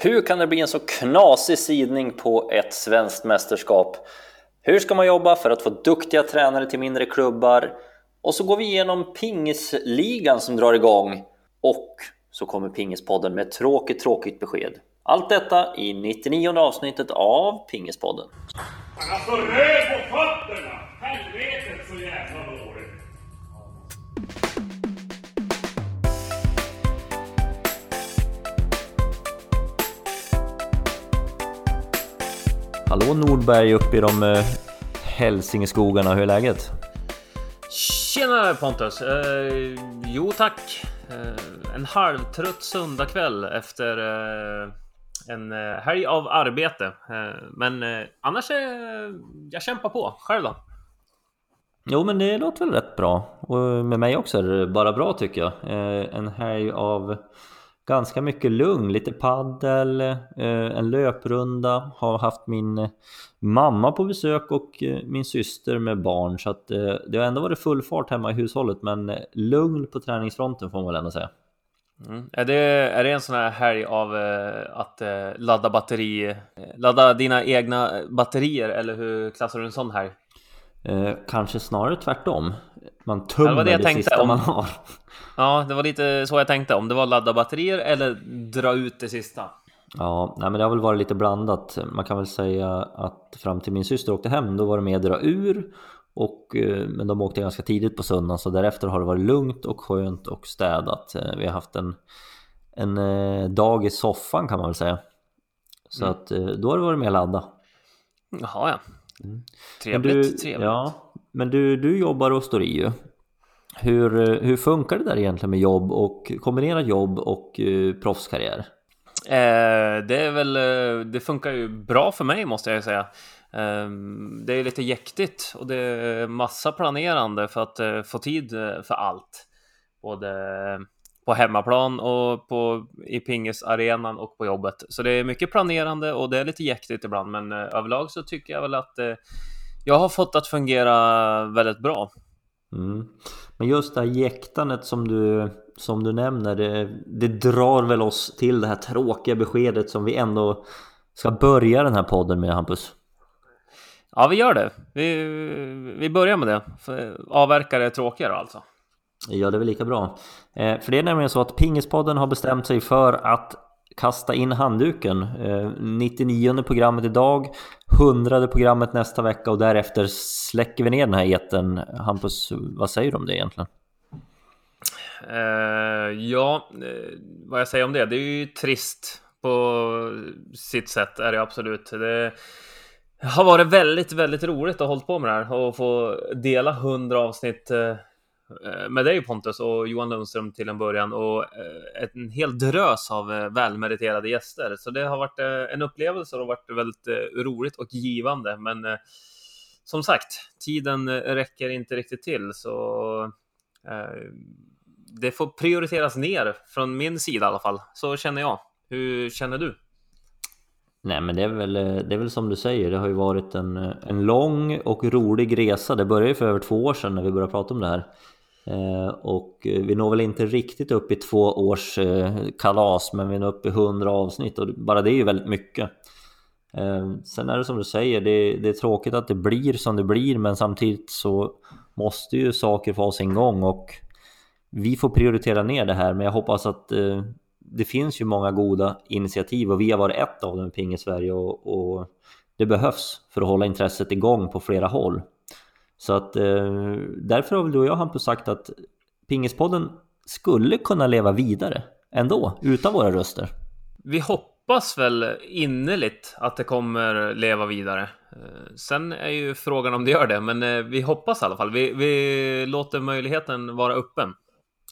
Hur kan det bli en så knasig sidning på ett svenskt mästerskap? Hur ska man jobba för att få duktiga tränare till mindre klubbar? Och så går vi igenom pingisligan som drar igång. Och så kommer Pingispodden med tråkigt, tråkigt besked. Allt detta i 99 avsnittet av Pingispodden. Alltså, Han har så röd på fötterna! Helvete Hallå Nordberg uppe i de eh, Hälsingeskogarna, hur är läget? Tjena Pontus! Eh, jo tack! Eh, en halvtrött söndagkväll efter eh, en eh, helg av arbete. Eh, men eh, annars är jag kämpar på. Själv då? Jo men det låter väl rätt bra. Och med mig också är det bara bra tycker jag. Eh, en helg av ganska mycket lugn, lite paddel, eh, en löprunda, har haft min mamma på besök och eh, min syster med barn så att eh, det har ändå varit full fart hemma i hushållet men lugn på träningsfronten får man väl ändå säga. Mm. Är, det, är det en sån här helg av eh, att eh, ladda batteri, eh, ladda dina egna batterier eller hur klassar du en sån helg? Eh, kanske snarare tvärtom. Man det tömmer det det, tänkte sista om. man har. Ja, det var lite så jag tänkte. Om det var ladda batterier eller dra ut det sista. Ja, nej, men det har väl varit lite blandat. Man kan väl säga att fram till min syster åkte hem, då var det mer dra ur. Och, eh, men de åkte ganska tidigt på söndagen, så därefter har det varit lugnt och skönt och städat. Eh, Vi har haft en, en eh, dag i soffan kan man väl säga. Så Mm. att då har det varit mer ladda. Jaha, ja. Men Trevligt, du, trevligt. Ja, men du, du jobbar och står i ju. Hur, eh, hur funkar det där egentligen med jobb och kombinera jobb och eh, proffskarriär? Eh, det är väl, eh, det funkar ju bra för mig måste jag säga. Eh, det är lite jäktigt och det är massa planerande för att eh, få tid eh, för allt. Både på hemmaplan och på, i pingisarenan och på jobbet. Så det är mycket planerande och det är lite jäktigt ibland, men överlag så tycker jag väl att jag har fått att fungera väldigt bra. Mm. Men just det här jäktandet som du, som du nämner, det, det drar väl oss till det här tråkiga beskedet som vi ändå ska börja den här podden med Hampus. Ja, vi gör det. Vi, vi börjar med det. För avverkare är tråkigare alltså. Ja, det är väl lika bra. Eh, för det är nämligen så att Pingispodden har bestämt sig för att kasta in handduken. Eh, 99 programmet idag, 100 programmet nästa vecka och därefter släcker vi ner den här eten. Hampus, vad säger du om det egentligen? Uh, ja, uh, vad jag säger om det, det är ju trist på sitt sätt är det absolut. Det har varit väldigt, väldigt roligt att hålla på med det här och få dela 100 avsnitt uh, Eh, med dig Pontus och Johan Lundström till en början och eh, en hel drös av eh, välmeriterade gäster. Så det har varit en upplevelse och det har varit väldigt roligt och givande. Men som sagt, tiden räcker inte riktigt till så det får prioriteras ner från min sida i alla fall. Så känner jag. Hur känner du? Nej men det är, väl, det är väl som du säger, det har ju varit en, en lång och rolig resa. Det började ju för över två år sedan när vi började prata om det här. Eh, och eh, vi når väl inte riktigt upp i två års eh, kalas, men vi når upp i hundra avsnitt och bara det är ju väldigt mycket. Sen är det som du säger, det, det är tråkigt att det blir som det blir, men samtidigt så måste ju saker få ha sin gång och vi får prioritera ner det här, men jag hoppas att det finns ju många goda initiativ och vi har varit ett av dem i Ping i Sverige och, och det behövs för att hålla intresset igång på flera håll. Så att eh, därför har väl du och jag Hampus sagt att Pingispodden skulle kunna leva vidare ändå, utan våra röster. Vi hoppas väl innerligt att det kommer leva vidare. Eh, Sen är ju frågan om det gör det, men eh, vi hoppas i alla fall. Vi, vi låter möjligheten vara öppen.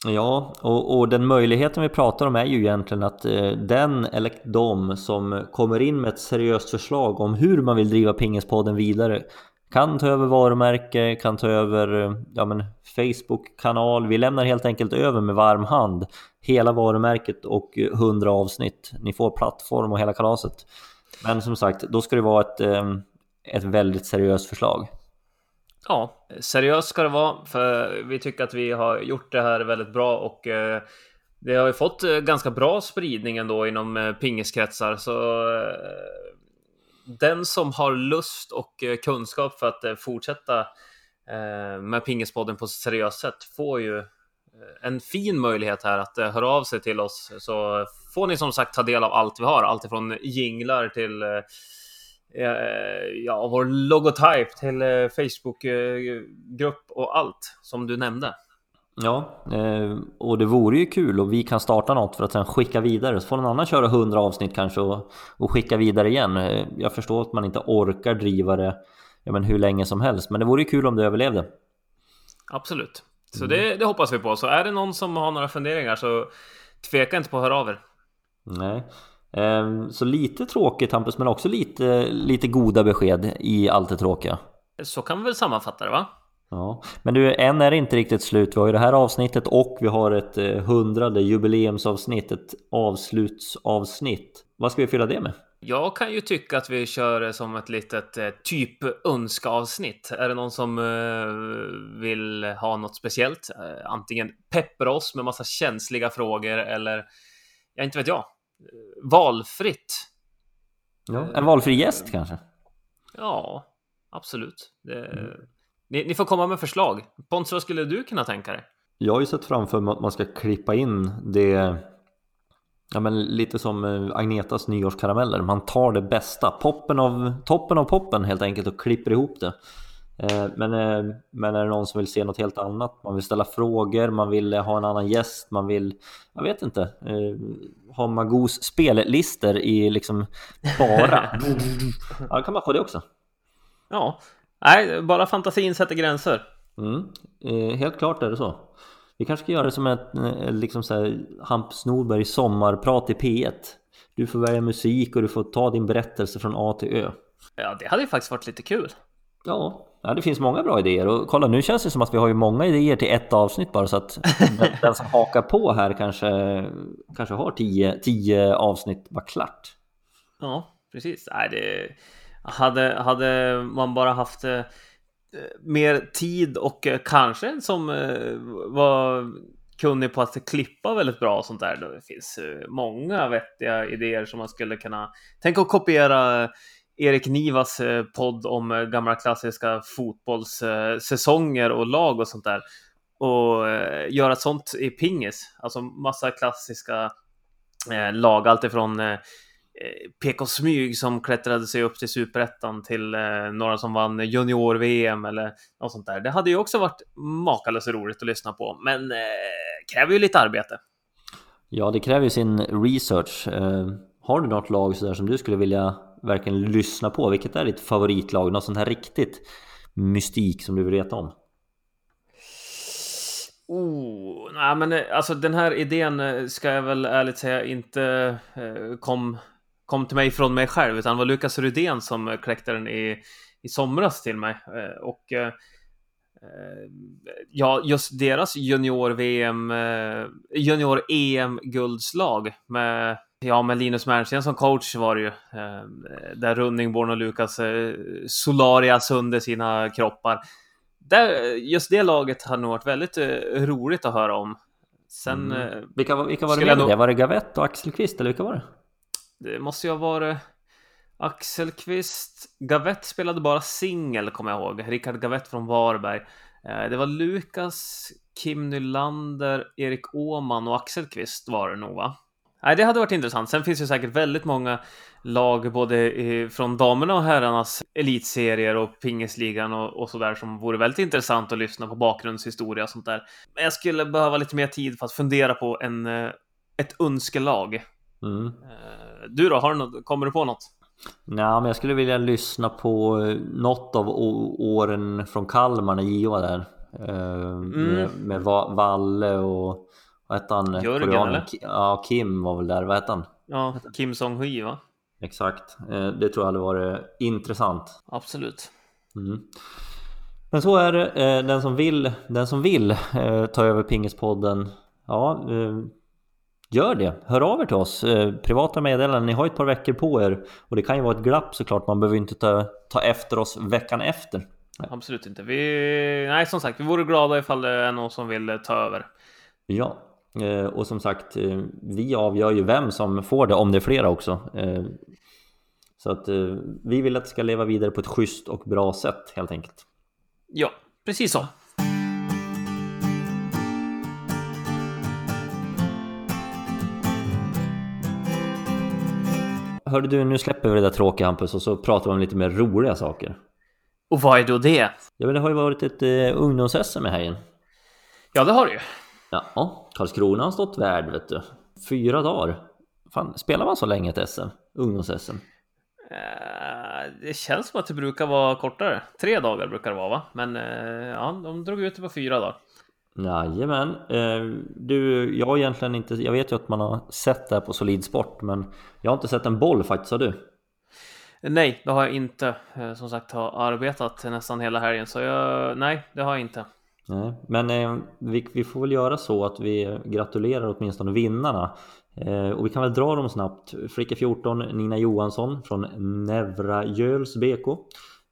Ja, och, och den möjligheten vi pratar om är ju egentligen att den eller de som kommer in med ett seriöst förslag om hur man vill driva Pingispodden vidare kan ta över varumärke, kan ta över eh, ja, men Facebook-kanal. Vi lämnar helt enkelt över med varm hand hela varumärket och eh, 100 avsnitt. Ni får plattform och hela kalaset. Men som sagt, då ska det vara ett, eh, ett väldigt seriöst förslag. Ja, seriöst ska det vara, för vi tycker att vi har gjort det här väldigt bra och det har ju fått ganska bra spridning ändå inom pingiskretsar så den som har lust och eh, kunskap för att eh, fortsätta eh, med Pingispodden på ett seriöst sätt får ju en fin möjlighet här att höra av sig till oss så får ni som sagt ta del av allt vi har, allt ifrån jinglar till ja, vår logotyp till Facebookgrupp och allt som du nämnde. Ja, eh, och det vore ju kul och vi kan starta något för att sen skicka vidare. Så får någon annan köra 100 avsnitt kanske och, och skicka vidare igen. Eh, jag förstår att man inte orkar driva det ja, men hur länge som helst, men det vore ju kul om det överlevde. Absolut, så mm. det, det, hoppas vi på. Så är det någon som har några funderingar så tveka inte på att höra av er. Nej, ehm, så lite tråkigt Hampus, men också lite, lite goda besked i allt det tråkiga. Så kan vi väl sammanfatta det va? Ja, men du, än är det inte riktigt slut. Vi har ju det här avsnittet och vi har ett eh, hundrade jubileumsavsnitt, ett avslutsavsnitt. Vad ska vi fylla det med? Jag kan ju tycka att vi kör det som ett litet eh, typ önskeavsnitt. Är det någon som eh, vill ha något speciellt? Eh, antingen peppra oss med massa känsliga frågor eller, ja inte vet jag, valfritt. Ja, en valfri gäst kanske? Ja, absolut. Det, mm. Ni, ni, får komma med förslag. Pontus, vad skulle du kunna tänka dig? Jag har ju sett framför mig att man ska klippa in det Ja men lite som eh, Agnetas nyårskarameller, man tar det bästa, poppen av, toppen av poppen helt enkelt och klipper ihop det. Eh, men, eh, men är det någon som vill se något helt annat? Man vill ställa frågor, man vill ha en annan gäst, man vill, jag vet inte, ha Magos spellister i liksom bara. ja, då kan man få det också. Ja, Nej, bara fantasin sätter gränser. Mm. Eh, helt klart är det så. Vi kanske ska göra det som ett eh, liksom så här, Hampus Norberg sommarprat i P1. Du får välja musik och du får ta din berättelse från A till Ö. Ja, det hade ju faktiskt varit lite kul. Ja, ja det finns många bra idéer och kolla nu känns det som att vi har ju många idéer till ett avsnitt bara så att den som hakar på här kanske, kanske har tio, tio avsnitt bara klart. Ja, precis. Nej, det hade, hade man bara haft eh, mer tid och eh, kanske en som eh, var kunnig på att klippa väldigt bra och sånt där. Det finns eh, många vettiga idéer som man skulle kunna tänka att kopiera eh, Erik Nivas eh, podd om eh, gamla klassiska fotbollssäsonger och lag och sånt där. Och göra sånt i pingis. Alltså massa klassiska lag, alltifrån PK Smyg som klättrade sig upp till superettan till eh, några som vann junior-VM eller något sånt där. Det hade ju också varit makalöst roligt att lyssna på, men eh, kräver ju lite arbete. Ja, det kräver ju sin research. Eh, har du något lag sådär som du skulle vilja verkligen lyssna på? Vilket är ditt favoritlag? Något sånt här riktigt mystik som du vill veta om? Oh, nej men eh, alltså den här idén eh, ska jag väl ärligt säga inte eh, kom kom till mig från mig själv, utan det var Lukas Rydén som kläckte den i, i somras till mig. Eh, och eh, eh, ja, just deras junior-VM, junior-EM-guldslag med Ja, med Linus Mernsten som coach var det ju. Där Runningborn och Lukas Solarias under sina kroppar. Där, just det laget har nog varit väldigt roligt att höra om. Sen... Mm. Vilka, vilka var det med? Nog... Var det Gavett och Axelqvist eller vilka var det? Det måste ju ha varit Axelqvist. Gavett spelade bara singel, kommer jag ihåg. Rickard Gavett från Varberg. Eh, det var Lukas, Kim Nylander, Erik Åman och Axelqvist var det nog, va? Nej, det hade varit intressant. Sen finns det säkert väldigt många lag både från damerna och herrarnas elitserier och pingisligan och, och sådär som vore väldigt intressant att lyssna på bakgrundshistoria och sånt där. Men jag skulle behöva lite mer tid för att fundera på en, eh, ett önskelag. Mm. Eh, du då, har du något, kommer du på något? Nej, men jag skulle vilja lyssna på eh, något av åren från Kalmar när Gio var där. Eh, mm. Med, med Valle och vad hette han? Jörgen eller? Ja, Kim var väl där. Vad hette han? Ja, Kim Song-Hui va? Exakt. Det tror jag hade varit intressant. Absolut. Mm. Men så är det. Den som vill, den som vill ta över Pingispodden Ja, Gör det! Hör av er till oss! Eh, privata meddelanden, ni har ett par veckor på er och det kan ju vara ett glapp såklart, man behöver inte ta, ta efter oss veckan efter. Absolut inte. Vi, nej, som sagt, vi vore glada ifall det är någon som vill ta över. Ja, Eh, och som sagt, eh, vi avgör ju vem som får det, om det är flera också. Eh, så att vi vill att det ska leva vidare på ett schysst och bra sätt helt enkelt. Ja, precis så. Hörde du, nu släpper vi det där tråkiga Hampus och så pratar vi om lite mer roliga saker. Och vad är då det? Ja men det har ju varit ett eh, ungdoms-SM i helgen. Ja det har det ju. Ja, Karlskrona har stått värd vet du. Fyra dagar. Fan, spelar man så länge ett SM? Ungdoms-SM? Uh, det känns som att det brukar vara kortare. Tre dagar brukar det vara va? Men uh, ja, de drog ut det på fyra dagar. Jajamän. Eh, du, jag har egentligen inte, jag vet ju att man har sett det här på Solid Sport men jag har inte sett en boll faktiskt, har du? Nej, det har jag inte. Eh, som sagt har arbetat nästan hela helgen så jag, nej, det har jag inte. Nej, men eh, vi, vi, får väl göra så att vi gratulerar åtminstone vinnarna. Eh, och vi kan väl dra dem snabbt. Flicka 14 Nina Johansson från Nevra Jöls BK.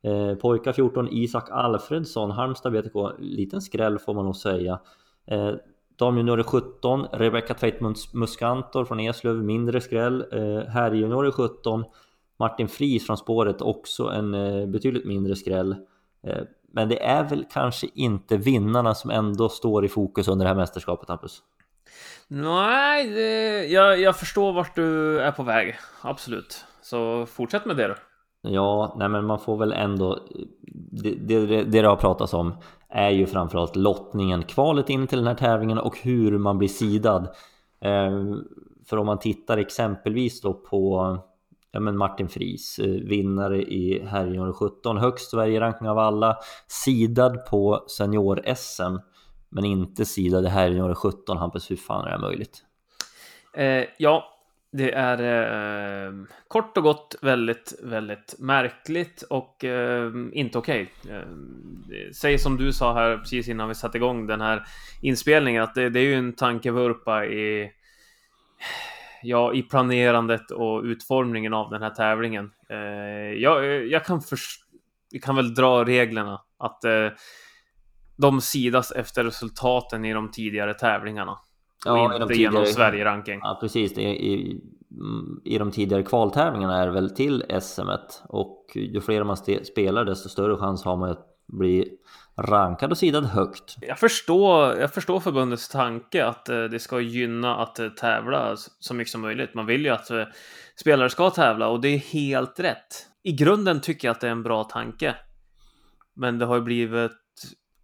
Eh, pojkar 14 Isak Alfredsson, Halmstad BTK. Liten skräll får man nog säga. Eh, Damjuniorer 17 Rebecca Tveit Muskantor från Eslöv, mindre skräll. Eh, Herrjuniorer 17 Martin Fries från spåret, också en eh, betydligt mindre skräll. Eh, men det är väl kanske inte vinnarna som ändå står i fokus under det här mästerskapet, Hampus? Nej, det, jag, jag förstår vart du är på väg. Absolut. Så fortsätt med det då. Ja, nej men man får väl ändå... Det, det, det det har pratats om är ju framförallt lottningen, kvalet in till den här tävlingen och hur man blir sidad. Eh, för om man tittar exempelvis då på ja, men Martin Fries, eh, vinnare i herrjunior 17, högst Sverige-rankning av alla, sidad på senior-SM, men inte sidad i herrjunior 17. Hampus, hur fan är det möjligt? Eh, ja, det är eh, kort och gott väldigt, väldigt märkligt och eh, inte okej. Okay. Eh, säg som du sa här precis innan vi satte igång den här inspelningen att det, det är ju en tankevurpa i ja, i planerandet och utformningen av den här tävlingen. Eh, jag, jag kan först, vi kan väl dra reglerna att eh, de sidas efter resultaten i de tidigare tävlingarna. Ja, och inte tidigare, genom Sverige-ranking. Ja, precis. Är, i, I de tidigare kvaltävlingarna är det väl till SM och ju fler man spelar desto större chans har man att bli rankad och sidad högt. Jag förstår, jag förstår förbundets tanke att eh, det ska gynna att eh, tävla så mycket som möjligt. Man vill ju att eh, spelare ska tävla och det är helt rätt. I grunden tycker jag att det är en bra tanke. Men det har ju blivit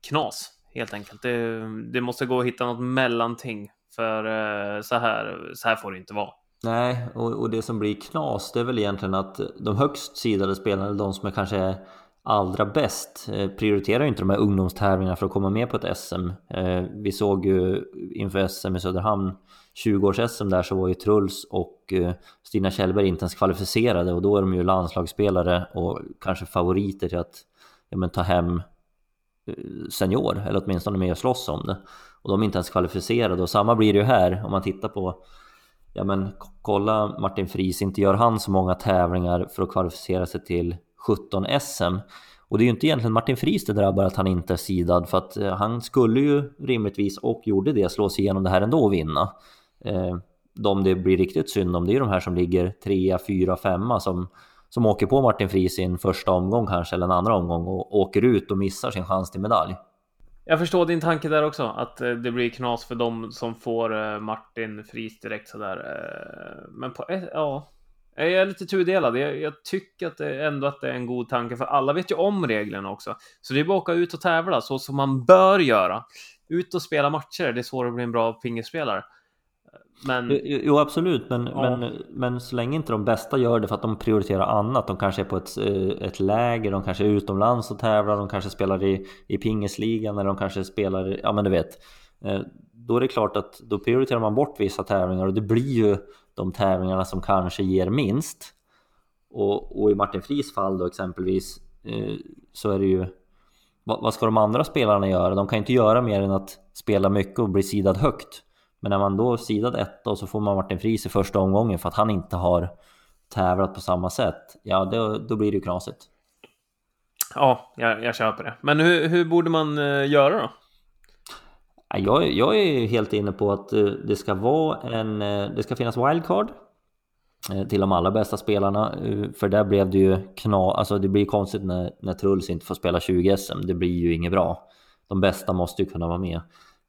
knas helt enkelt. Det, det måste gå att hitta något mellanting för eh, så här, så här får det inte vara. Nej, och, och det som blir knas det är väl egentligen att de högst sidade spelarna, de som är kanske är allra bäst eh, prioriterar ju inte de här ungdomstävlingarna för att komma med på ett SM. Eh, vi såg ju inför SM i Söderhamn 20-års-SM där så var ju Truls och Stina Kjellberg inte ens kvalificerade och då är de ju landslagsspelare och kanske favoriter till att ja, men, ta hem senior eller åtminstone med och slåss om det. Och de är inte ens kvalificerade och samma blir det ju här om man tittar på Ja men kolla Martin Fries, inte gör han så många tävlingar för att kvalificera sig till 17 SM. Och det är ju inte egentligen Martin Fries det drabbar att han inte är sidad för att eh, han skulle ju rimligtvis och gjorde det slå sig igenom det här ändå och vinna. Eh, de det blir riktigt synd om det är de här som ligger 3, 4, 5 som, som åker på Martin Fries i en första omgång kanske eller en andra omgång och åker ut och missar sin chans till medalj. Jag förstår din tanke där också, att eh, det blir knas för dem som får eh, Martin Fris direkt sådär. Eh, men på ett, ja, jag är lite tudelad. Jag, jag tycker att det, ändå att det är en god tanke, för alla vet ju om reglerna också. Så det är bara att åka ut och tävla så som man bör göra. Ut och spela matcher, det är svårare att bli en bra fingerspelare. Men... Jo, absolut, men, ja. men, men så länge inte de bästa gör det för att de prioriterar annat. De kanske är på ett, eh, ett läger, de kanske är utomlands och tävlar, de kanske spelar i, i pingisligan eller de kanske spelar, ja men du vet. Eh, då är det klart att då prioriterar man bort vissa tävlingar och det blir ju de tävlingarna som kanske ger minst. Och, och i Martin Fries fall då exempelvis eh, så är det ju vad, vad, ska de andra spelarna göra? De kan inte göra mer än att spela mycket och bli sidad högt. Men när man då sidad etta och så får man Martin Fries i första omgången för att han inte har tävlat på samma sätt. Ja, då, då blir det ju knasigt. Ja, jag, jag köper det. Men hur, hur borde man uh, göra då? Jag, jag är helt inne på att eh, det ska vara en, eh, det ska finnas wildcard eh, till de allra bästa spelarna. För där blev det ju knas, alltså det blir konstigt när, när Truls inte får spela 20 SM. Det blir ju inget bra. De bästa måste ju kunna vara med.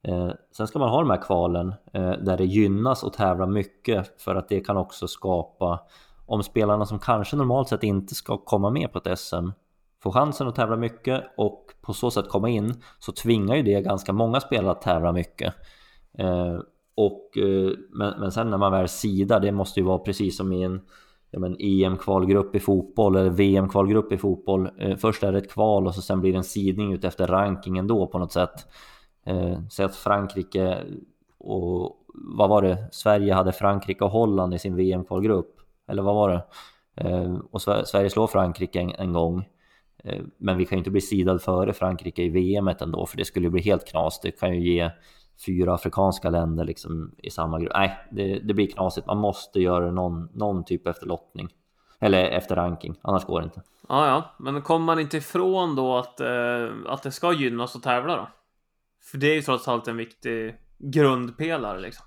Eh, sen ska man ha de här kvalen eh, där det gynnas och tävla mycket för att det kan också skapa om spelarna som kanske normalt sett inte ska komma med på ett SM får chansen att tävla mycket och på så sätt komma in så tvingar ju det ganska många spelare att tävla mycket. Eh, och, eh, men, men sen när man väl sidar, det måste ju vara precis som i en EM-kvalgrupp e i fotboll eller VM-kvalgrupp i fotboll. Eh, först är det ett kval och så sen blir det en sidning utefter rankingen då på något sätt. Eh, Säg att Frankrike och vad var det? Sverige hade Frankrike och Holland i sin VM-kvalgrupp. Eller vad var det? Eh, och Sverige slår Frankrike en, en gång. Eh, men vi kan ju inte bli sidad före Frankrike i VM ändå, för det skulle bli helt knas. Det kan ju ge fyra afrikanska länder liksom i samma grupp. Nej, det, det, blir knasigt. Man måste göra någon, någon typ efter lottning. Eller efter ranking, annars går det inte. Ja, ja, men kommer man inte ifrån då att, eh, att det ska gynnas att tävla då? För det är ju trots allt en viktig grundpelare liksom.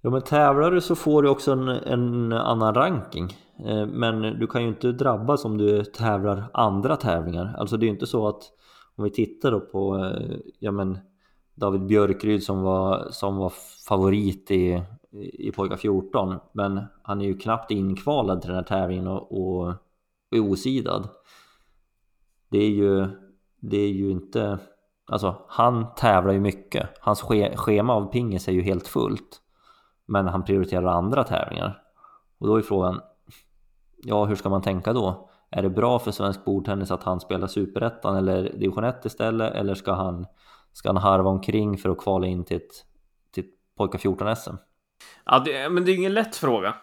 Ja men tävlar du så får du också en, en annan ranking. Eh, men du kan ju inte drabbas om du tävlar andra tävlingar. Alltså det är ju inte så att om vi tittar då på eh, ja men David Björkryd som var, som var favorit i, i pojkar 14 men han är ju knappt inkvalad till den här tävlingen och, och är osidad. Det är ju, det är ju inte, alltså han tävlar ju mycket. Hans schema av pingis är ju helt fullt. Men han prioriterar andra tävlingar. Och då är frågan, ja hur ska man tänka då? Är det bra för svensk bordtennis att han spelar superettan eller division 1 istället? Eller ska han, ska han harva omkring för att kvala in till ett, till ett pojkar 14 SM? Ja, det, men det är ingen lätt fråga.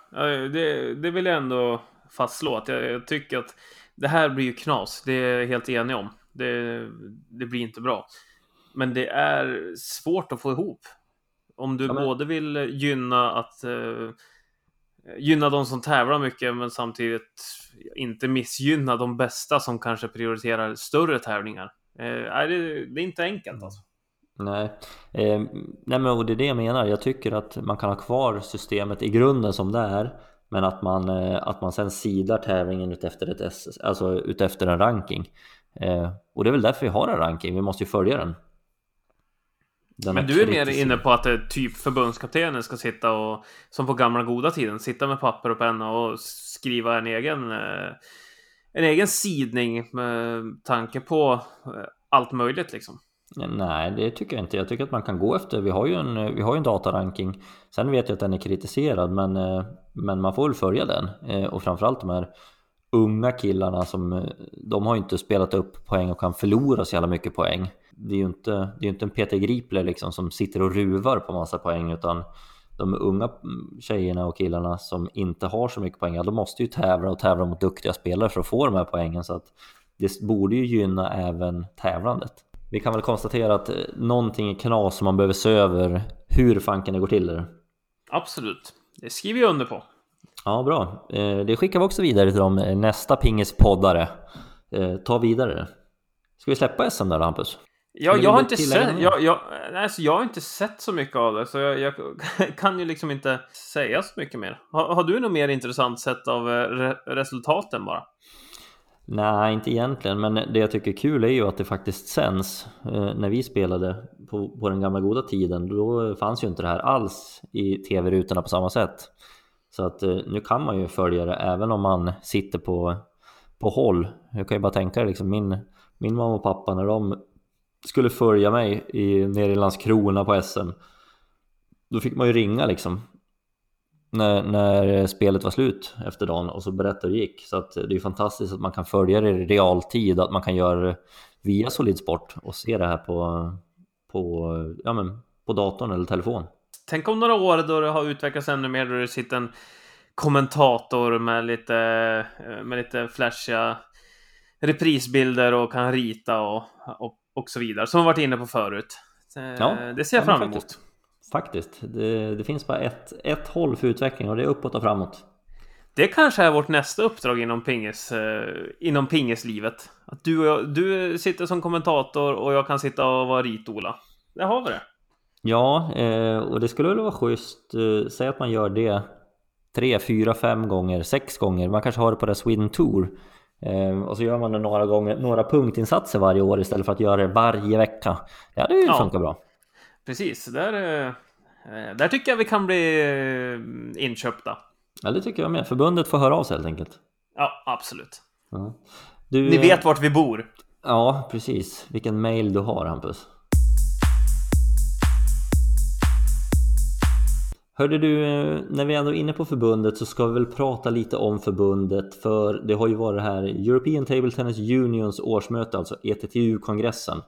Det, det vill jag ändå fastslå. Att jag, jag, tycker att det här blir ju knas. Det är jag helt enig om. Det, det blir inte bra. Men det är svårt att få ihop. Om du ja, men... både vill gynna att uh, gynna de som tävlar mycket men samtidigt inte missgynna de bästa som kanske prioriterar större tävlingar. Uh, det, det är inte enkelt alltså. Nej, eh, nej men och det är det jag menar. Jag tycker att man kan ha kvar systemet i grunden som det är. Men att man, eh, att man sen sidar tävlingen utefter, ett alltså utefter en ranking. Eh, och det är väl därför vi har en ranking, vi måste ju följa den. Men du är mer inne på att det typ förbundskaptenen ska sitta och som på gamla goda tiden sitta med papper och penna och skriva en egen eh, en egen sidning med tanke på eh, allt möjligt liksom. Nej, det tycker jag inte. Jag tycker att man kan gå efter. Vi har ju en, vi har en dataranking. Sen vet jag att den är kritiserad, men, eh, men man får väl följa den. Och framförallt de här unga killarna som eh, de har ju inte spelat upp poäng och kan förlora så jävla mycket poäng det är ju inte, det är inte en Peter Gripler liksom som sitter och ruvar på massa poäng utan de unga mm, tjejerna och killarna som inte har så mycket poäng, de måste ju tävla och tävla mot duktiga spelare för att få de här poängen så att det borde ju gynna även tävlandet. Vi kan väl konstatera att eh, någonting är knas som man behöver se över hur fanken det går till där. Absolut, det skriver jag under på. Ja, bra. Eh, det skickar vi också vidare till de eh, nästa pingispoddare. Ta vidare. Ska vi släppa SM där Hampus? Ja, jag har inte sett, jag, jag, alltså, jag har inte sett så mycket av det, så jag, jag kan ju liksom inte säga så mycket mer. Har, har du något mer intressant sett av eh, re, resultaten bara? Nej, inte egentligen, men det jag tycker är kul är ju att det faktiskt sänds. Eh, när vi spelade på, på den gamla goda tiden, då fanns ju inte det här alls i tv-rutorna på samma sätt. Så att eh, nu kan man ju följa det även om man sitter på, på håll. Jag kan ju bara tänka liksom min, min mamma och pappa när de skulle följa mig i, nere i Landskrona på SM Då fick man ju ringa liksom när, när spelet var slut efter dagen och så berätta hur det gick. Så att eh, det är ju fantastiskt att man kan följa det i realtid, att man kan göra det via Solid Sport och se det här på, på, ja, men, på datorn eller telefon. Tänk om några år då det har utvecklats ännu mer, då det sitter en kommentator med lite, med lite flashiga reprisbilder och kan rita och, och och så vidare, som vi varit inne på förut. Ja, det ser jag fram emot. Faktiskt, faktiskt. Det, det, finns bara ett, ett håll för utveckling och det är uppåt och framåt. Det kanske är vårt nästa uppdrag inom, pingis, eh, inom pingislivet. Att du, och jag, du sitter som kommentator och jag kan sitta och vara rit-Ola. Där har vi det. Ja, eh, och det skulle väl vara schysst, eh, säg att man gör det tre, fyra, fem gånger, sex gånger, man kanske har det på det Sweden Tour eh, och så gör man det några gånger, några punktinsatser varje år istället för att göra det varje vecka. Ja, det Ja. funkar bra. Precis, där, där tycker jag vi kan bli inköpta. Ja, det tycker jag med. Förbundet får höra av sig helt enkelt. Ja, absolut. Ja. Du, Ni vet vart vi bor. Ja, precis. Vilken mail du har Hampus. Hörde du, eh, när vi ändå är inne på förbundet så ska vi väl prata lite om förbundet för det har ju varit det här European Table Tennis Unions årsmöte, alltså ETTU-kongressen.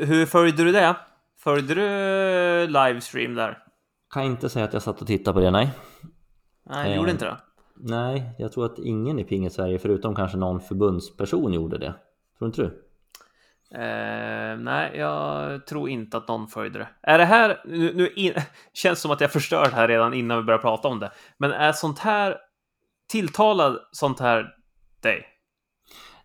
Hur följde du det? Följde du livestream där? Kan inte säga att jag satt och tittade på det, nej. Nej, Eh. gjorde inte det? Nej, jag tror att ingen i Pinget Sverige förutom kanske någon förbundsperson gjorde det. Tror inte du? Eh, nej, jag tror inte att någon följde det. Är det här, nu, nu in, känns som att jag förstört det här redan innan vi börjar prata om det. Men är sånt här, tilltalad sånt här dig?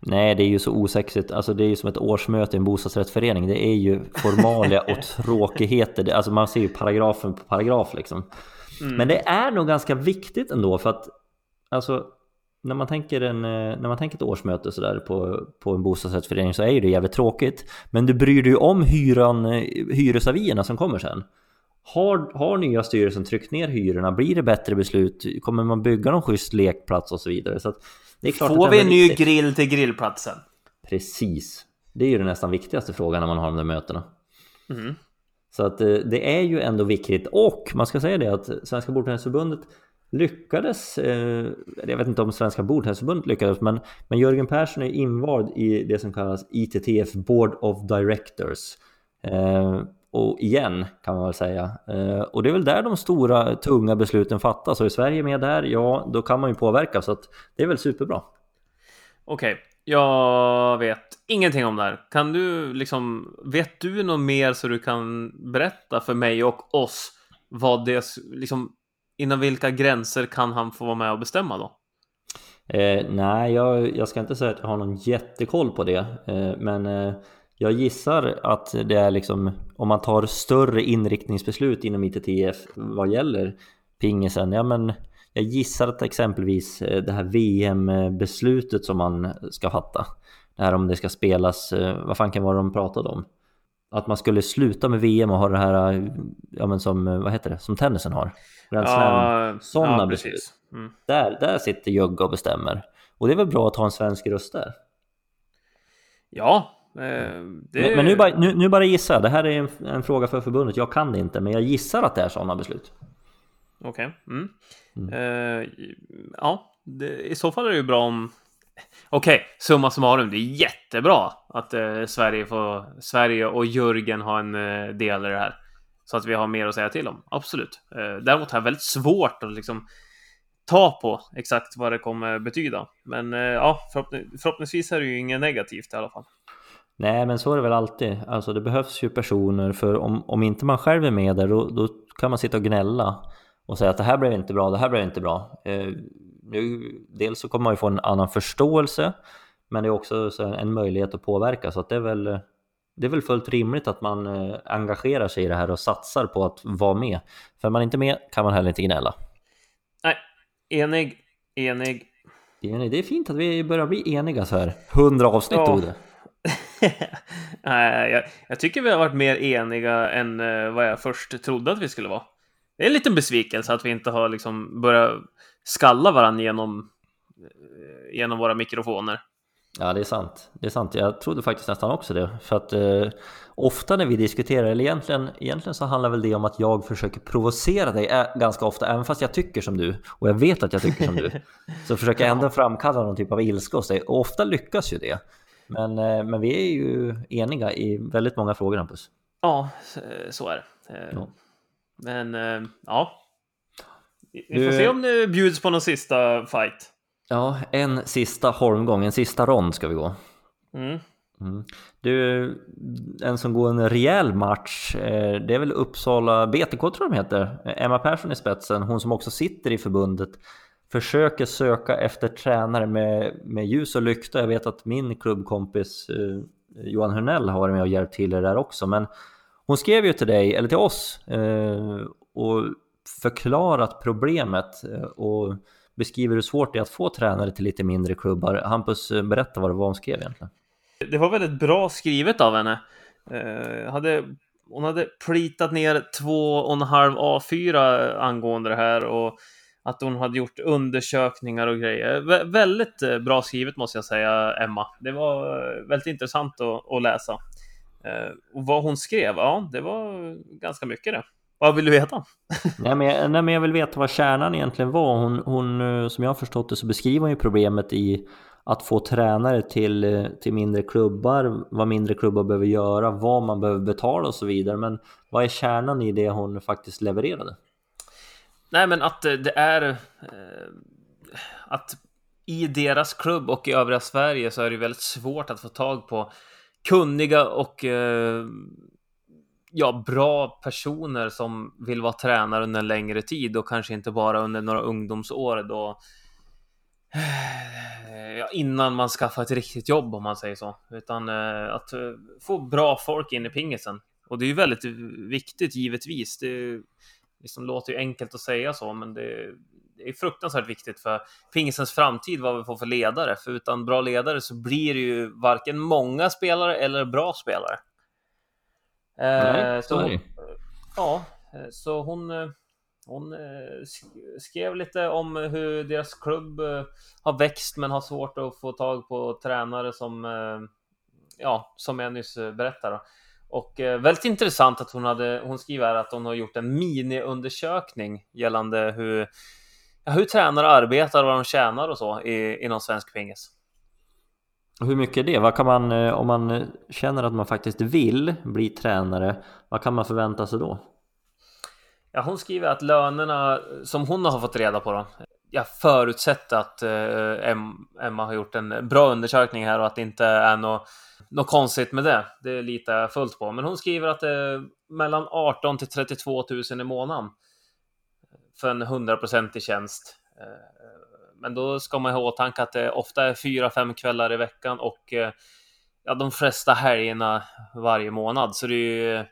Nej, det är ju så osexigt. Alltså det är ju som ett årsmöte i en bostadsrättsförening. Det är ju formalia och tråkigheter. Alltså man ser ju paragrafen på paragraf liksom. Mm. Men det är nog ganska viktigt ändå för att alltså när man tänker, en, eh, när man tänker ett årsmöte sådär på, på en bostadsrättsförening så är ju det jävligt tråkigt. Men du bryr dig ju om hyran, eh, hyresavierna som kommer sen. Har, har nya styrelsen tryckt ner hyrorna? Blir det bättre beslut? Kommer man bygga någon schysst lekplats och så vidare? Så det är klart Får vi en ny viktigt. grill till grillplatsen? Precis. Det är ju den nästan viktigaste frågan när man har de där mötena. Mm. Så att eh, det är ju ändå viktigt och man ska säga det att Svenska Bordtennisförbundet lyckades, eh, jag vet inte om Svenska Bordtennisförbundet lyckades, men, men Jörgen Persson är invald i det som kallas ITTF Board of Directors. Eh, och igen kan man väl säga. Eh, och det är väl där de stora tunga besluten fattas. Och är Sverige med där, ja då kan man ju påverka. Så att det är väl superbra. Okej, jag vet ingenting om det här. Kan du liksom, vet du något mer så du kan berätta för mig och oss vad det, liksom, inom vilka gränser kan han få vara med och bestämma då? Eh, nej, jag, jag ska inte säga att jag har någon jättekoll på det. Eh, men eh, jag gissar att det är liksom om man tar större inriktningsbeslut inom ITTF vad gäller pingisen. Ja, men jag gissar att exempelvis eh, det här VM-beslutet som man ska fatta. Det här om det ska spelas, eh, vad fan kan vara de pratade om? Att man skulle sluta med VM och ha det här, ja men som, vad heter det, som tennisen har. Slam. sådana ja, beslut. Mm. Där, där sitter Jögge och bestämmer. Och det är väl bra att ha en svensk röst där. Ja, eh, det... Men, men nu, bara, nu, nu bara gissar jag. Det här är en, en fråga för förbundet. Jag kan det inte, men jag gissar att det är sådana beslut. Okej. Mm. Eh, ja, det, i så fall är det ju bra om... Okej, summa summarum, det är jättebra att eh, Sverige, får, Sverige och Jörgen har en eh, del i det här. Så att vi har mer att säga till om, absolut. Eh, däremot har jag väldigt svårt att liksom ta på exakt vad det kommer betyda. Men eh, ja, förhoppning, förhoppningsvis är det ju inget negativt i alla fall. Nej, men så är det väl alltid. Alltså det behövs ju personer för om, om inte man själv är med där då, då kan man sitta och gnälla och säga att det här blev inte bra, det här blev inte bra. Eh, nu, dels så kommer man ju få en annan förståelse men det är också så en möjlighet att påverka så att det är väl det är väl fullt rimligt att man eh, engagerar sig i det här och satsar på att vara med. För är man inte med kan man heller inte gnälla. Nej, enig, enig. Det är, det är fint att vi börjar bli eniga så här. 100 avsnitt Ja. tog det. Nej, jag, jag tycker vi har varit mer eniga än eh, vad jag först trodde att vi skulle vara. Det är en liten besvikelse att vi inte har liksom börjat skalla varandra genom, eh, genom våra mikrofoner. Ja, det är sant. Det är sant. Jag trodde faktiskt nästan också det. För att eh, ofta när vi diskuterar, eller egentligen, egentligen så handlar väl det om att jag försöker provocera dig ä- ganska ofta, även fast jag tycker som du och jag vet att jag tycker som du. Så försöker jag ändå framkalla någon typ av ilska hos dig och ofta lyckas ju det. Men, eh, men vi är ju eniga i väldigt många frågor, Hampus. Ja, så- så är det. Eh, Ja. Men eh, ja. Vi vi Du- får se om det bjuds på någon sista fight. Ja, en sista holmgång, en sista rond ska vi gå. Mm. Mm. Du, en som går en rejäl match, eh, det är väl Uppsala BTK tror jag de heter. Emma Persson i spetsen, hon som också sitter i förbundet, försöker söka efter tränare med, med ljus och lykta. Jag vet att min klubbkompis eh, Johan Hörnell har varit med och hjälpt till det där också, men hon skrev ju till dig, eller till oss, eh, och förklarat problemet och beskriver hur svårt det är att få tränare till lite mindre klubbar. Hampus, eh, berätta vad det var hon skrev egentligen. Det var väldigt bra skrivet av henne. Eh, hade, hon hade plitat ner två och en halv A4 angående det här och att hon hade gjort undersökningar och grejer. Vä väldigt eh, bra skrivet måste jag säga, Emma. Det var eh, väldigt intressant att, att läsa. Eh, och vad hon skrev, ja, det var ganska mycket det. Vad vill du veta? nej, men jag, nej, men jag vill veta vad kärnan egentligen var. Hon, hon, eh, som jag har förstått det så beskriver hon ju problemet i att få tränare till, eh, till mindre klubbar, vad mindre klubbar behöver göra, vad man behöver betala och så vidare. Men vad är kärnan i det hon faktiskt levererade? Nej, men att eh, det är att i deras klubb och i övriga Sverige så är det väldigt svårt att få tag på kunniga och ja, bra personer som vill vara tränare under en längre tid och kanske inte bara under några ungdomsår då ja, innan man skaffar ett riktigt jobb om man säger så, utan eh, att eh, få bra folk in i pingisen. Och det är ju väldigt viktigt givetvis. Det liksom låter ju enkelt att säga så, men det, det är fruktansvärt viktigt för pingisens framtid vad vi får för ledare. För utan bra ledare så blir det ju varken många spelare eller bra spelare. Nej, eh, så, hon, ja, eh, så hon, eh, hon skrev lite om hur deras klubb har växt men har svårt att få tag på tränare som, ja, som jag nyss berättade. Och eh, väldigt intressant att hon hade, hon skriver att hon har gjort en miniundersökning gällande hur, hur tränare arbetar, vad de tjänar och så i, inom svensk pingis. Hur mycket är det? Vad kan man, eh, om man eh, känner att man faktiskt vill bli tränare, vad kan man förvänta sig då? Ja, hon skriver att lönerna som hon har fått reda på då, jag förutsätter att eh, Emma har gjort en bra undersökning här och att det inte är något något konstigt med det. Det litar jag fullt på. Men hon skriver att det är mellan 18 till 32 000 i månaden för en hundraprocentig tjänst. Men då ska man ha i åtanke att det ofta är fyra, fem kvällar i veckan och eh, ja, de flesta helgerna varje månad. Så det är ju,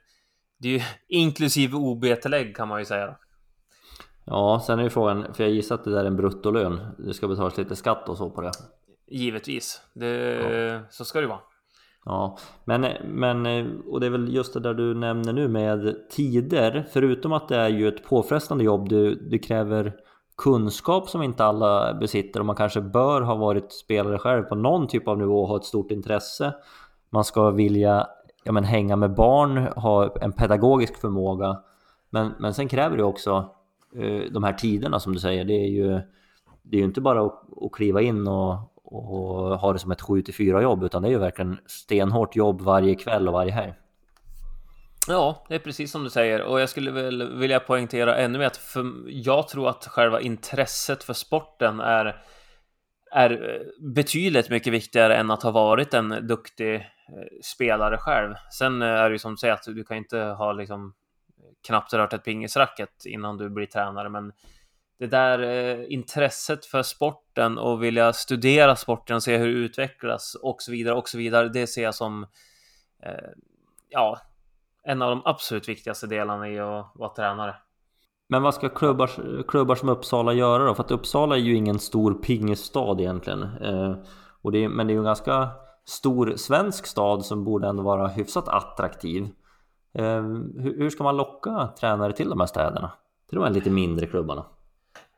det är ju inklusive OB-tillägg kan man ju säga. Ja, sen är ju frågan, för jag gissar att det där är en bruttolön. Det ska betalas lite skatt och så på det. Givetvis, det, ja. så ska det vara. Ja, men, men och det är väl just det där du nämner nu med tider. Förutom att det är ju ett påfrestande jobb, du, du kräver kunskap som inte alla besitter och man kanske bör ha varit spelare själv på någon typ av nivå och ha ett stort intresse. Man ska vilja ja, men hänga med barn, ha en pedagogisk förmåga. Men, men sen kräver det också eh, de här tiderna som du säger. Det är ju, det är ju inte bara att, att kliva in och, och ha det som ett 7 4 jobb utan det är ju verkligen stenhårt jobb varje kväll och varje helg. Ja, det är precis som du säger och jag skulle väl vilja poängtera ännu mer att för jag tror att själva intresset för sporten är är eh, betydligt mycket viktigare än att ha varit en duktig eh, spelare själv. Sen eh, är det ju som du säger att du kan inte ha liksom knappt rört ett pingisracket innan du blir tränare, men det där intresset för sporten och vilja studera sporten och se hur det utvecklas och så vidare och så vidare. Det ser jag som ja, en av de absolut viktigaste delarna i att vara tränare. Men vad ska klubbar, klubbar som Uppsala göra då? För att Uppsala är ju ingen stor pingisstad egentligen. Eh, och det men det är ju en ganska stor svensk stad som borde ändå vara hyfsat attraktiv. Eh, hur, hur ska man locka tränare till de här städerna? Till de här lite mindre klubbarna?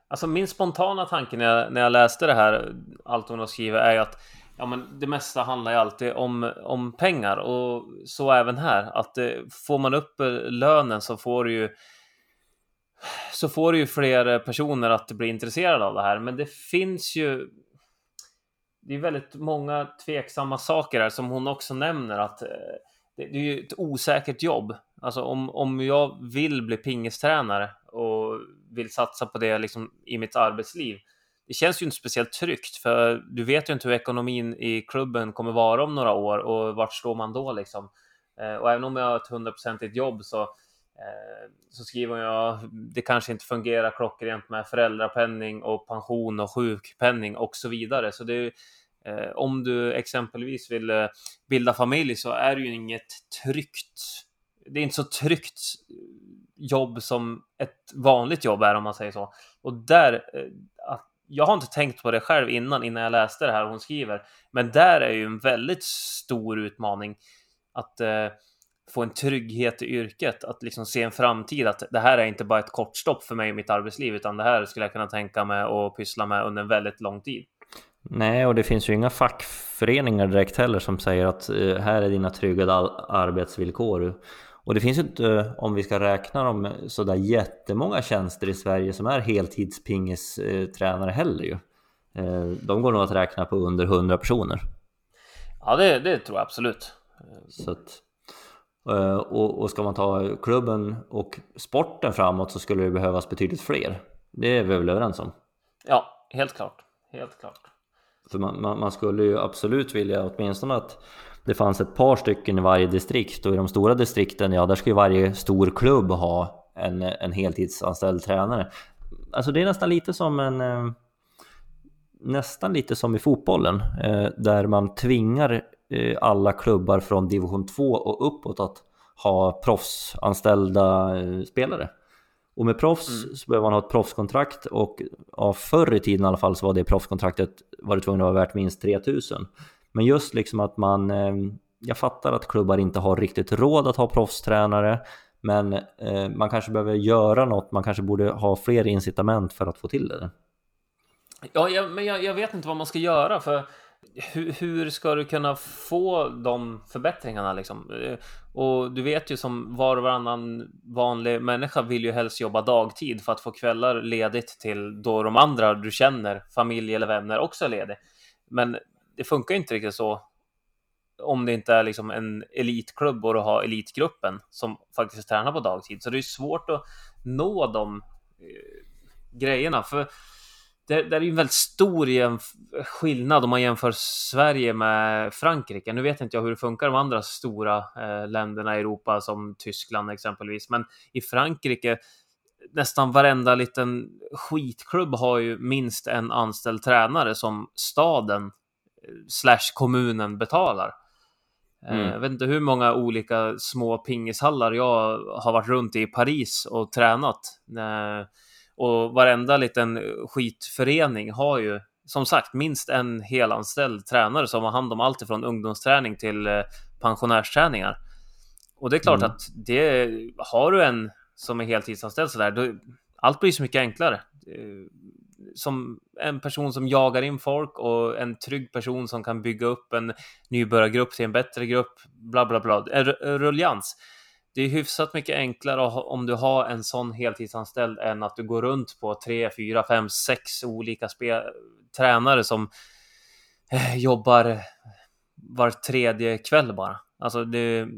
Alltså min spontana tanke när jag, när jag läste det här, allt hon har skrivit, är ju att ja, men det mesta handlar ju alltid om, om pengar och så även här. Att eh, får man upp eh, lönen så får du ju så får du ju fler eh, personer att bli intresserade av det här. Men det finns ju. Det är väldigt många tveksamma saker här som hon också nämner att det, det är ju ett osäkert jobb. Alltså om, om jag vill bli pingistränare och vill satsa på det liksom i mitt arbetsliv. Det känns ju inte speciellt tryggt för du vet ju inte hur ekonomin i klubben kommer vara om några år och vart står man då liksom? Eh, och även om jag har ett hundraprocentigt jobb så eh, så skriver jag det kanske inte fungerar klockrent med föräldrapenning och pension och sjukpenning och så vidare. Så det är, eh, om du exempelvis vill bilda familj så är det ju inget tryggt det är inte så tryggt jobb som ett vanligt jobb är om man säger så. Och där, jag har inte tänkt på det själv innan, innan jag läste det här hon skriver, men där är ju en väldigt stor utmaning att eh, få en trygghet i yrket, att liksom se en framtid, att det här är inte bara ett kort stopp för mig i mitt arbetsliv, utan det här skulle jag kunna tänka mig och pyssla med under en väldigt lång tid. Nej, och det finns ju inga fackföreningar direkt heller som säger att eh, här är dina tryggade arbetsvillkor. Och det finns ju inte, om vi ska räkna dem, sådär jättemånga tjänster i Sverige som är heltidspingistränare heller ju. Eh, de går nog att räkna på under 100 personer. Ja, det, det tror jag absolut. Så att, eh, och, och ska man ta klubben och sporten framåt så skulle det behövas betydligt fler. Det är vi väl överens om? Ja, helt klart. Helt klart. För man, man, man, skulle ju absolut vilja åtminstone att det fanns ett par stycken i varje distrikt och i de stora distrikten, ja där ska ju varje stor klubb ha en, en heltidsanställd tränare. Alltså det är nästan lite som en eh, nästan lite som i fotbollen eh, där man tvingar eh, alla klubbar från division 2 och uppåt att ha proffsanställda spelare. Och med proffs mm. så behöver man ha ett proffskontrakt och ja, förr i tiden i alla fall så var det proffskontraktet var det tvungen att vara värt minst 3000. Men just liksom att man, eh, jag fattar att klubbar inte har riktigt råd att ha proffstränare, men eh, man kanske behöver göra något, man kanske borde ha fler incitament för att få till det. Ja, jag, men jag, jag vet inte vad man ska göra för hur, hur, ska du kunna få de förbättringarna liksom? Eh, och du vet ju som var och varannan vanlig människa vill ju helst jobba dagtid för att få kvällar ledigt till då de andra du känner, familj eller vänner också är ledig. Men det funkar inte riktigt så om det inte är liksom en elitklubb och du har elitgruppen som faktiskt tränar på dagtid. Så det är svårt att nå de eh, grejerna. För det, det är ju en väldigt stor skillnad om man jämför Sverige med Frankrike. Nu vet inte jag hur det funkar de andra stora eh, länderna i Europa som Tyskland exempelvis, men i Frankrike nästan varenda liten skitklubb har ju minst en anställd tränare som staden slash kommunen betalar. Eh, mm. Jag vet inte hur många olika små pingishallar jag har varit runt i Paris och tränat. Eh, och varenda liten skitförening har ju som sagt minst en helanställd tränare som har hand om allt ifrån ungdomsträning till eh, pensionärsträningar. Och det är klart mm. att det har du en som är heltidsanställd sådär, då, allt blir så mycket enklare. Som en person som jagar in folk och en trygg person som kan bygga upp en nybörjargrupp till en bättre grupp, bla bla bla. En ruljans det är hyfsat mycket enklare om du har en sån heltidsanställd än att du går runt på tre, fyra, fem, sex olika tränare som eh, jobbar var tredje kväll bara. Alltså det,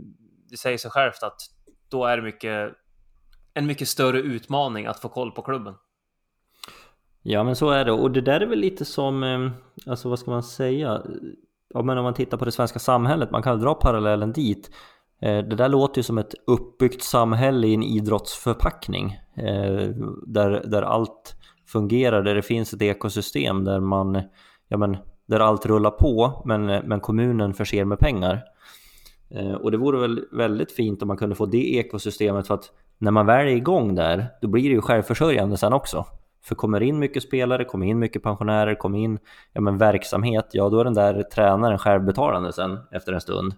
det säger sig självt att då är det mycket, en mycket större utmaning att få koll på klubben. Ja men så är det och det där är väl lite som, eh, alltså vad ska man säga? Ja men om man tittar på det svenska samhället, man kan dra parallellen dit. Eh, det där låter ju som ett uppbyggt samhälle i en idrottsförpackning eh, där, där allt fungerar, där det finns ett ekosystem där man, ja men, där allt rullar på men, men kommunen förser med pengar. Och det vore väl väldigt fint om man kunde få det ekosystemet för att när man väl är igång där, då blir det ju självförsörjande sen också. För kommer in mycket spelare, kommer in mycket pensionärer, kommer in ja, men verksamhet, ja då är den där tränaren självbetalande sen efter en stund.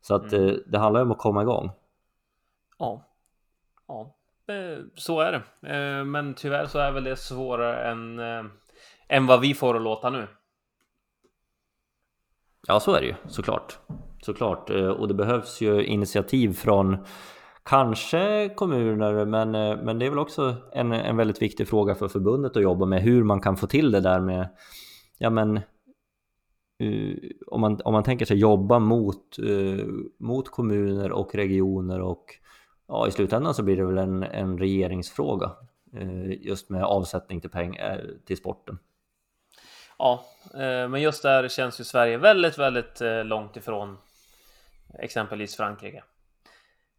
Så att mm. Eh, det handlar om att komma igång. Ja, ja, så är det. Eh, men tyvärr så är väl det svårare än, eh, än vad vi får att låta nu. Ja, så är det ju såklart. Såklart. Och det behövs ju initiativ från kanske kommuner, men, eh, men det är väl också en, en väldigt viktig fråga för förbundet att jobba med hur man kan få till det där med ja, men uh, om, man, om man tänker sig jobba mot, uh, mot kommuner och regioner och ja, i slutändan så blir det väl en, en regeringsfråga uh, just med avsättning till pengar till sporten. Ja, men just där känns ju Sverige väldigt, väldigt långt ifrån exempelvis Frankrike.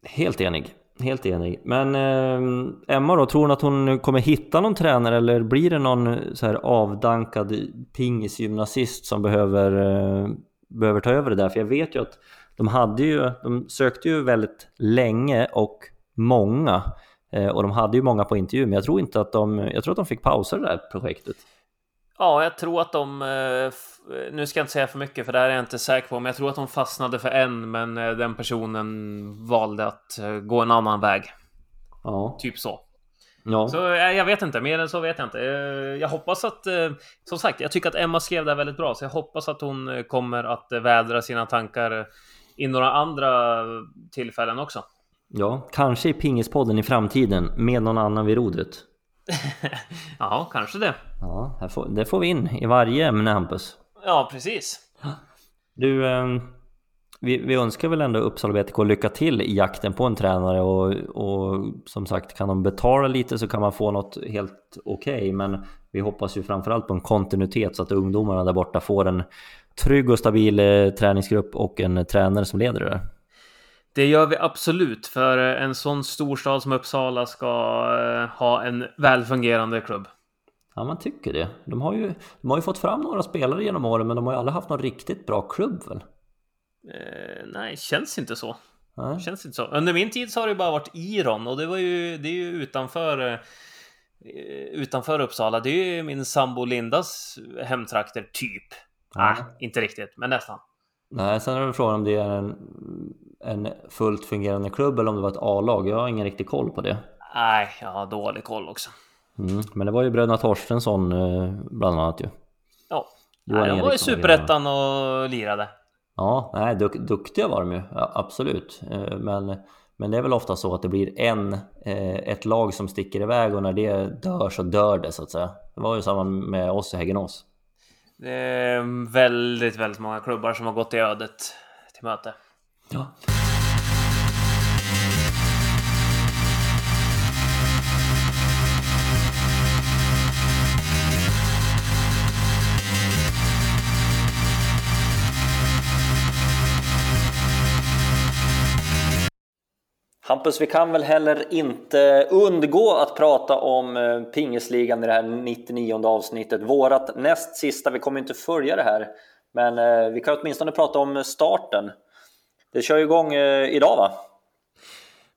Helt enig. Helt enig. Men eh, Emma då, tror hon att hon kommer hitta någon tränare eller blir det någon eh, så här avdankad pingisgymnasist som behöver, eh, behöver ta över det där? För jag vet ju att de, hade ju, de sökte ju väldigt länge och många eh, och de hade ju många på intervju, men jag tror inte att de, jag tror att de fick pausa det där projektet. Ja, jag tror att de, nu ska jag inte säga för mycket för det här är jag inte säker på, men jag tror att de fastnade för en, men den personen valde att gå en annan väg. Ja. Typ så. Ja. Så jag vet inte, mer än så vet jag inte. Jag hoppas att, som sagt, jag tycker att Emma skrev det väldigt bra, så jag hoppas att hon kommer att vädra sina tankar i några andra tillfällen också. Ja, kanske i Pingispodden i framtiden med någon annan vid rodret. Ja, kanske det. Ja, får, det får vi in i varje ämne Hampus. Ja, precis. Du, eh, vi, vi önskar väl ändå Uppsala BTK lycka till i jakten på en tränare och, och som sagt kan de betala lite så kan man få något helt okej okay, men vi hoppas ju framförallt på en kontinuitet så att ungdomarna där borta får en trygg och stabil eh, träningsgrupp och en tränare som leder det. Det gör vi absolut, för en sån storstad som Uppsala ska eh, ha en välfungerande klubb. Ja, man tycker det. De har ju, de har ju fått fram några spelare genom åren, men de har ju aldrig haft någon riktigt bra klubb väl? Eh, nej, känns inte så. Nej. Känns inte så. Under min tid så har det bara varit Iron och det var ju, det är ju utanför eh, utanför Uppsala. Det är ju min sambo Lindas hemtrakter, typ. Nej, ja. inte riktigt, men nästan. Nej, sen är det frågan om det är en, en fullt fungerande klubb eller om det var ett A-lag. Jag har ingen riktig koll på det. Nej, jag har dålig koll också. Mm, men det var ju bröderna Torstensson eh, bland annat ju. Ja, nej, de var i Superettan och lirade. Ja, nej, duk duktiga var de ju, ja, absolut. Eh, men, men det är väl ofta så att det blir en, eh, ett lag som sticker iväg och när det dör så dör det så att säga. Det var ju samma med oss i Häggenås. Det är väldigt, väldigt många klubbar som har gått i ödet till möte. Ja. Hampus, vi kan väl heller inte undgå att prata om eh, pingisligan i det här 99 avsnittet. Vårat näst sista, vi kommer inte följa det här. Men eh, vi kan åtminstone prata om starten. Det kör igång eh, idag va?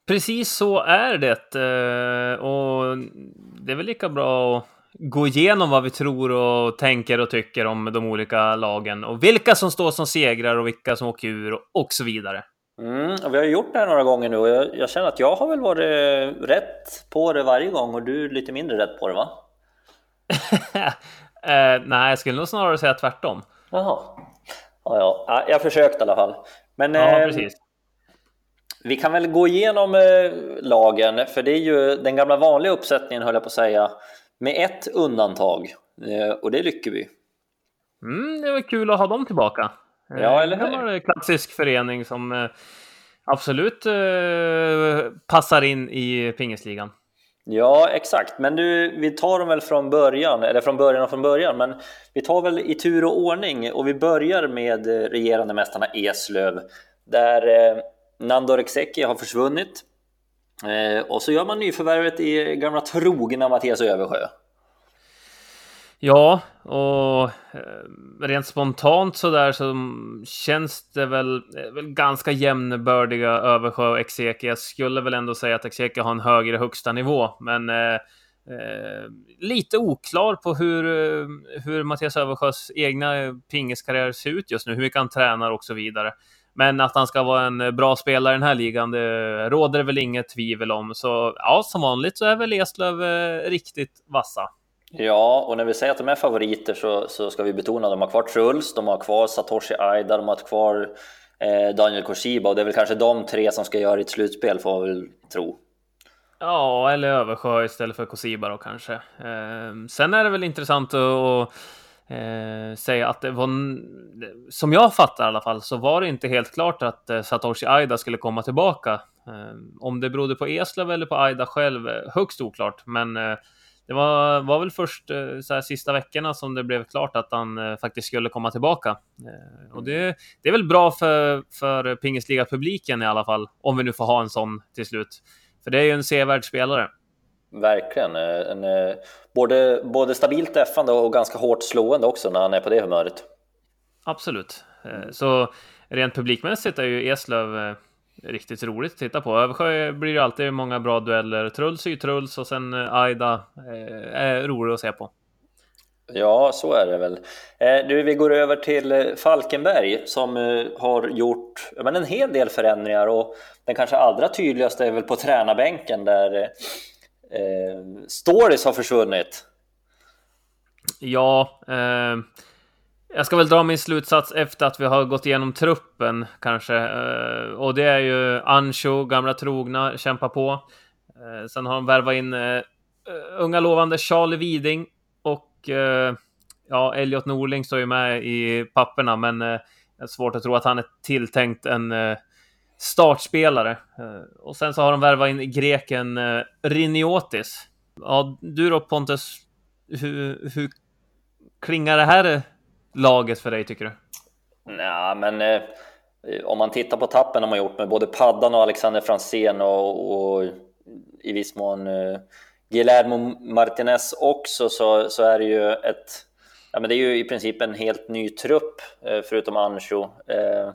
Precis så är det. Och det är väl lika bra att gå igenom vad vi tror och tänker och tycker om de olika lagen och vilka som står som segrar och vilka som åker ur och så vidare. Mm, vi har gjort det här några gånger nu och jag, jag, känner att jag har väl varit rätt på det varje gång och du lite mindre rätt på det va? eh, nej, jag skulle nog snarare säga tvärtom. Jaha. Ja, ja. Jag försökte i alla fall. Men ja, eh, precis. vi kan väl gå igenom eh, lagen, för det är ju den gamla vanliga uppsättningen höll jag på att säga, med ett undantag. Eh, och det är Lyckeby. Mm, det var kul att ha dem tillbaka. Ja, eh, eller hur? Det var en klassisk förening som eh, absolut eh, passar in i pingisligan. Ja, exakt. Men du, vi tar dem väl från början, eller från början och från början, men vi tar väl i tur och ordning och vi börjar med regerande mästarna Eslöv, där eh, Nandor Ekseki har försvunnit. Eh, och så gör man nyförvärvet i gamla trogna Mattias Översjö. Ja, och eh, rent spontant så där så känns det väl, eh, väl ganska jämnbördiga Översjö och Exeke. Jag skulle väl ändå säga att Exeke har en högre högsta nivå, men eh, eh, lite oklar på hur, eh, hur Mattias Översjös egna pingiskarriär ser ut just nu, hur mycket han tränar och så vidare. Men att han ska vara en bra spelare i den här ligan, det råder väl inget tvivel om. Så ja, som vanligt så är väl Eslöv eh, riktigt vassa. Ja, och när vi säger att de är favoriter så, så ska vi betona att de har kvar Truls, de har kvar Satoshi Aida, de har kvar eh, Daniel Koshiba och det är väl kanske de tre som ska göra ett slutspel får man väl tro. Ja, eller Översjö istället för Kosiba då kanske. Eh, sen är det väl intressant att eh, säga att det var, som jag fattar i alla fall, så var det inte helt klart att eh, Satoshi Aida skulle komma tillbaka. Eh, om det berodde på Eslöv eller på Aida själv, eh, högst oklart, men eh, det var, var väl först eh, så här, sista veckorna som det blev klart att han eh, faktiskt skulle komma tillbaka. Eh, och det, det är väl bra för, för Pingisliga-publiken i alla fall, om vi nu får ha en sån till slut. För det är ju en sevärd spelare. Verkligen. En, både, både stabilt träffande och ganska hårt slående också när han är på det humöret. Absolut. Så rent publikmässigt är ju Eslöv riktigt roligt att titta på. Översjö blir det alltid många bra dueller. Truls är ju Truls och sen eh, Aida eh, är rolig att se på. Ja, så är det väl. Eh, du, vi går över till Falkenberg som har gjort men, en hel del förändringar och den kanske allra tydligaste är väl på tränarbänken där eh, Stories har försvunnit. Ja, eh, jag ska väl dra min slutsats efter att vi har gått igenom truppen kanske. Eh, och det är ju Ancho, gamla trogna, kämpa på. Eh, sen har de värvat in eh, unga lovande Charlie Widing och ja, Elliot Norling står ju med i papperna, men eh, det är svårt att tro att han är tilltänkt en startspelare. och sen så har de värvat in greken Riniotis. Ja, du då Pontus, hur, hur klingar det här laget för dig tycker du? Nej, men eh, om man tittar på tappen de har gjort med både Paddan och Alexander Fransén och, och i viss mån eh, Guillermo Martinez också så, så är det ju ett Ja, men det är ju i princip en helt ny trupp eh, förutom Ancho. Eh,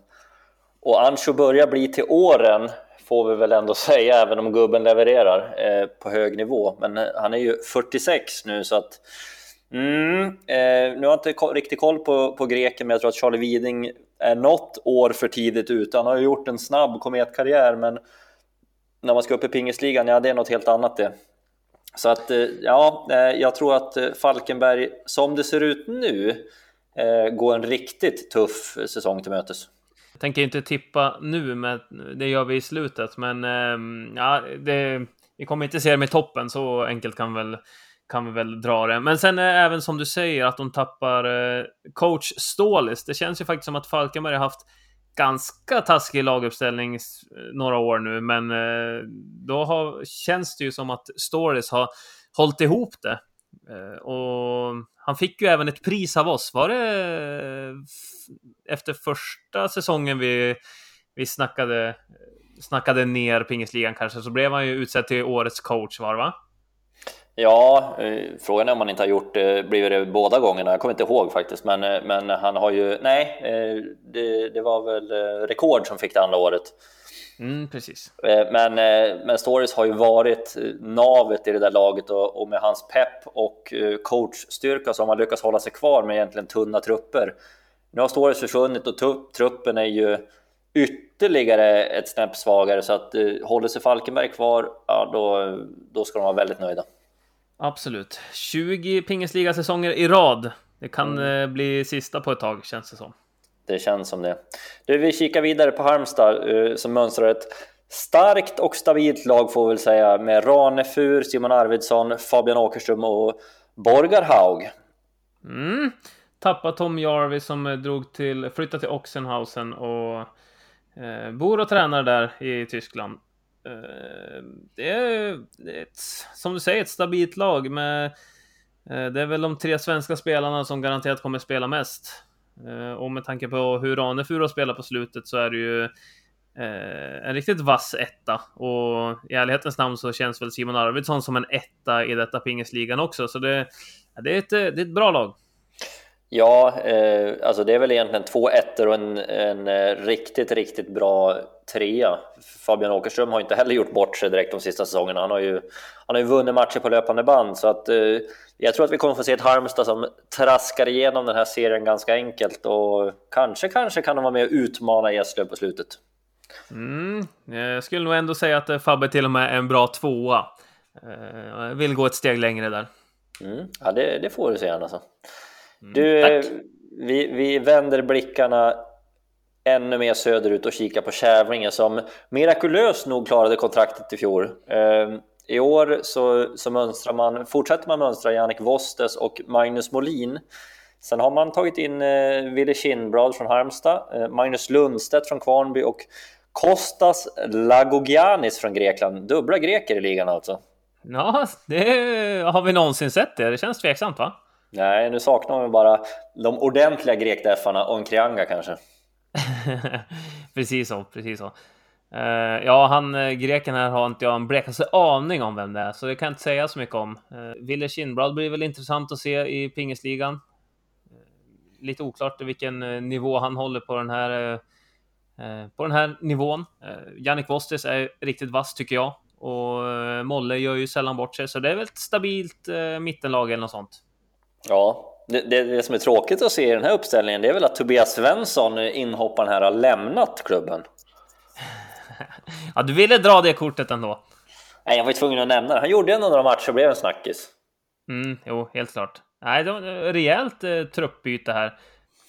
och Ancho börjar bli till åren får vi väl ändå säga, även om gubben levererar eh, på hög nivå. Men eh, han är ju 46 nu så att Mm, eh, nu har jag inte riktigt koll på, på greken, men jag tror att Charlie Widing är något år för tidigt ute. Han har ju gjort en snabb kometkarriär, men när man ska upp i pingisligan, ja det är något helt annat det. Så att eh, ja, eh, jag tror att eh, Falkenberg, som det ser ut nu, eh, går en riktigt tuff säsong till mötes. Jag tänker inte tippa nu, men det gör vi i slutet. Men ehm, ja, det, vi kommer inte se dem i toppen, så enkelt kan väl kan vi väl dra det. Men sen är även som du säger att de tappar eh, coach Stålis. Det känns ju faktiskt som att Falkenberg har haft ganska taskig laguppställning eh, några år nu, men eh, då har, känns det ju som att Stålis har hållit ihop det. Eh, och han fick ju även ett pris av oss. Var det eh, efter första säsongen vi, vi snackade, snackade ner pingisligan kanske, så blev han ju utsedd till årets coach var det va? Ja, eh, frågan är om han inte har gjort det, blivit det båda gångerna. Jag kommer inte ihåg faktiskt, men, eh, men han har ju, nej, eh, det, det var väl rekord som fick det andra året. Mm, precis. Men, men Stories har ju varit navet i det där laget och, och med hans pepp och coachstyrka så har man lyckats hålla sig kvar med egentligen tunna trupper. Nu har Stories försvunnit och truppen är ju ytterligare ett snäpp svagare så att håller sig Falkenberg kvar, ja då, då ska de vara väldigt nöjda. Absolut. 20 pingisliga-säsonger i rad. Det kan mm. Eh, bli sista på ett tag, känns det som. Det känns som det. Du, vi kikar vidare på Halmstad uh, som mönstrar ett starkt och stabilt lag får vi väl säga med Ranefur, Simon Arvidsson, Fabian Åkerström och Borgar Haug. Mm. Tappa Tom Jarvis som drog till, flyttade till Oxenhausen och eh, bor och tränar där i Tyskland. Eh, det är, ett, som du säger, ett stabilt lag med eh, det är väl de tre svenska spelarna som garanterat kommer spela mest. Eh, och med tanke på hur Ranefur har spelat på slutet så är det ju en riktigt vass etta. Och i ärlighetens namn så känns väl Simon Arvidsson som en etta i detta pingisligan också. Så det, det, är, ett, det är ett bra lag. Ja, eh, alltså det är väl egentligen två ettor och en, en riktigt, riktigt bra trea. Fabian Åkerström har inte heller gjort bort sig direkt de sista säsongerna. Han har ju, han har ju vunnit matcher på löpande band så att eh, jag tror att vi kommer få se ett Halmstad som traskar igenom den här serien ganska enkelt och kanske, kanske kan de vara med och utmana Eslöv på slutet. Mm, jag skulle nog ändå säga att Fabbe till och med är en bra tvåa. Eh, jag vill gå ett steg längre där. Mm, ja, det, det får du se alltså. Mm, du, vi, vi vänder blickarna ännu mer söderut och kikar på Kävlinge som mirakulöst nog klarade kontraktet i fjol. Ehm, I år så, så mönstrar man, fortsätter man mönstra Jannik Vostes och Magnus Molin. Sen har man tagit in eh, Wille Kindblad från Halmstad, eh, Magnus Lundstedt från Kvarnby och Kostas Lagogianis från Grekland. Dubbla greker i ligan alltså. Ja, det har vi någonsin sett det. Det känns tveksamt va? Nej, nu saknar vi bara de ordentliga grekdeffarna och en Krianga kanske. precis så, precis så. Uh, ja, han eh, greken här har inte jag en blekaste aning om vem det är, så det kan jag inte säga så mycket om. Eh, uh, Wille Kindblad blir väl intressant att se i pingisligan. Uh, lite oklart vilken nivå han håller på den här på den här nivån. Jannik Vostis är riktigt vass tycker jag och Molle gör ju sällan bort sig, så det är väl ett stabilt mittenlag eller något sånt. Ja, det, det, det, som är tråkigt att se i den här uppställningen det är väl att Tobias Svensson, inhopparen här, har lämnat klubben. ja, du ville dra det kortet ändå. Nej, jag var tvungen att nämna det. Han gjorde ändå några matcher och blev en snackis. Mm, jo, helt klart. Nej, det var ett rejält eh, truppbyte här.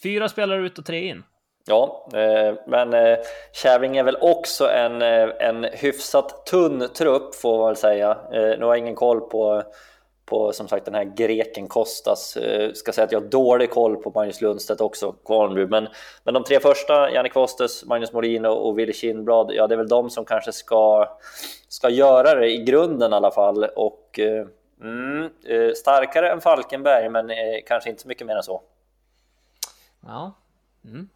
Fyra spelare ut och tre in. Ja, eh, men eh, Kärving är väl också en, eh, en hyfsat tunn trupp får man väl säga. Eh, nu har jag ingen koll på på som sagt den här greken Kostas. Eh, ska säga att jag har dålig koll på Magnus Lundstedt också, Kvarnby. Men, men de tre första, Jannik Kostas, Magnus Molin och Willy Kindblad, ja det är väl de som kanske ska, ska göra det i grunden i alla fall. Och eh, mm, eh, starkare än Falkenberg, men kanske inte så mycket mer än så. Ja. Mm.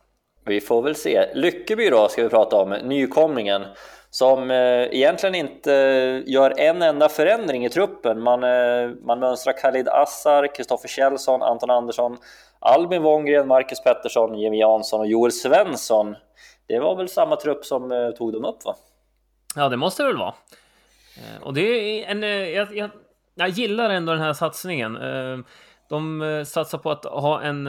Vi får väl se. Lyckeby då ska vi prata om, nykomlingen som eh, egentligen inte gör en enda förändring i truppen. Man, eh, man mönstrar Khalid Assar, Kristoffer Kjellson, Anton Andersson, Albin Wångren, Marcus Pettersson, Jimmy Jansson och Joel Svensson. Det var väl samma trupp som eh, tog dem upp va? Ja, det måste det väl vara. Eh, och det är en... Eh, jag, jag, jag gillar ändå den här satsningen. Eh, de satsar på att ha en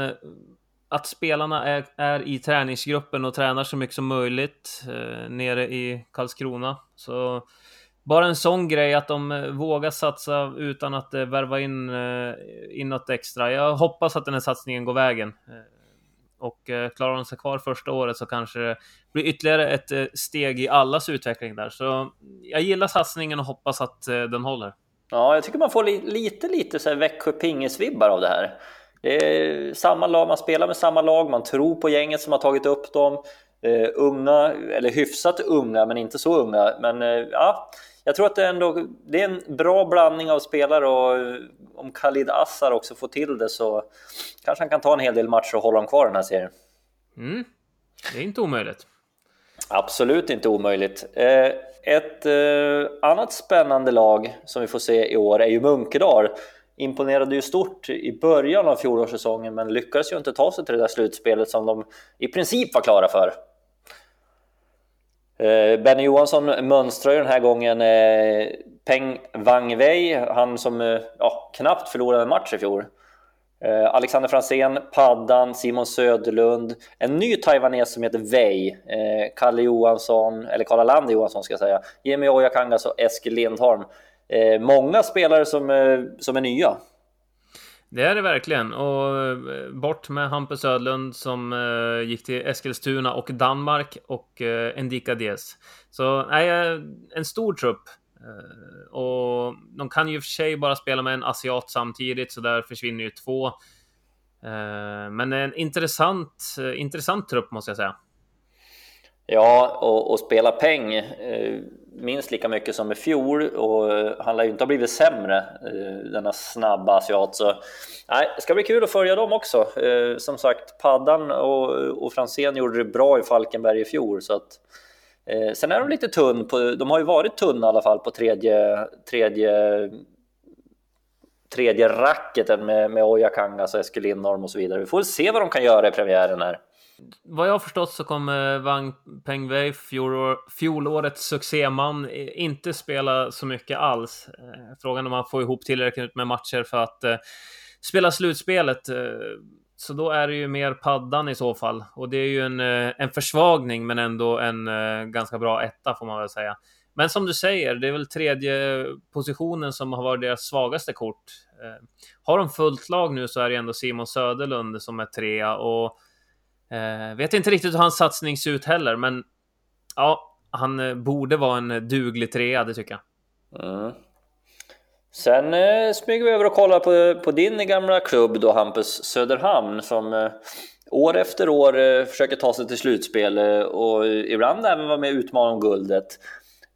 att spelarna är, är, i träningsgruppen och tränar så mycket som möjligt eh, nere i Karlskrona. Så bara en sån grej att de eh, vågar satsa utan att eh, värva in, eh, in något extra. Jag hoppas att den här satsningen går vägen. Eh, och eh, klarar de sig kvar första året så kanske det blir ytterligare ett eh, steg i allas utveckling där. Så jag gillar satsningen och hoppas att den håller. Ja, jag tycker man får li lite, lite så här Växjö Pingis-vibbar av det här. Det är samma lag, man spelar med samma lag, man tror på gänget som har tagit upp dem. Uh, unga, eller hyfsat unga, men inte så unga. Men uh, ja, jag tror att det, ändå, det är en bra blandning av spelare och uh, om Khalid Assar också får till det så kanske han kan ta en hel del matcher och hålla dem kvar den här serien. Mm. Det är inte omöjligt. Absolut inte omöjligt. Ett annat spännande lag som vi får se i år är ju Munkedal imponerade ju stort i början av fjolårssäsongen men lyckades ju inte ta sig till det där slutspelet som de i princip var klara för. Eh, Benny Johansson mönstrar ju den här gången eh, Peng Wangwei, han som eh, ja, knappt förlorade en match i fjol. Alexander Fransén, Paddan, Simon Söderlund, en ny taiwanes som heter Wei, Kalle Johansson, eller Karl Alander Johansson ska jag säga, Jimmy Ojakangas och Eskil Lindholm Eh, många spelare som, eh, som är nya. Det är det verkligen. Och eh, bort med Hampus Ödlund som eh, gick till Eskilstuna och Danmark och eh, Endika Diez. Så nej, eh, en stor trupp. Eh, och de kan ju för sig bara spela med en asiat samtidigt, så där försvinner ju två. Men en intressant, intressant trupp måste jag säga. Ja, och, och spela peng eh, minst lika mycket som i fjol och eh, han lär ju inte ha blivit sämre, eh, denna snabba asiat. Så nej, det ska bli kul att följa dem också. Som sagt, Paddan och, och Franzén gjorde det bra i Falkenberg i fjol. Så att, eh, sen är de lite tunn, på, de har ju varit tunna i alla fall på tredje, tredje tredje racketen med, med Oja Kangas och Eskil Lindholm och så vidare. Vi får väl se vad de kan göra i premiären här. Vad jag har förstått så kommer Wang Pengwei, fjolår, fjolårets succéman, inte spela så mycket alls. Eh, frågan frågan om han får ihop tillräckligt med matcher för att eh, spela slutspelet. Eh, så då är det ju mer paddan i så fall. Och det är ju en, en försvagning, men ändå en ganska bra etta får man väl säga. Men som du säger, det är väl tredje positionen som har varit deras svagaste kort. Har de fullt lag nu så är det ändå Simon Söderlund som är trea och Eh, vet inte riktigt hur hans satsning ser ut heller, men ja, han eh, borde vara en duglig trea, det tycker jag. Mm. Sen eh, smyger vi över och kollar på, på din gamla klubb då, Hampus Söderhamn, som eh, år efter år eh, försöker ta sig till slutspel eh, och ibland även vara med och utmana om guldet.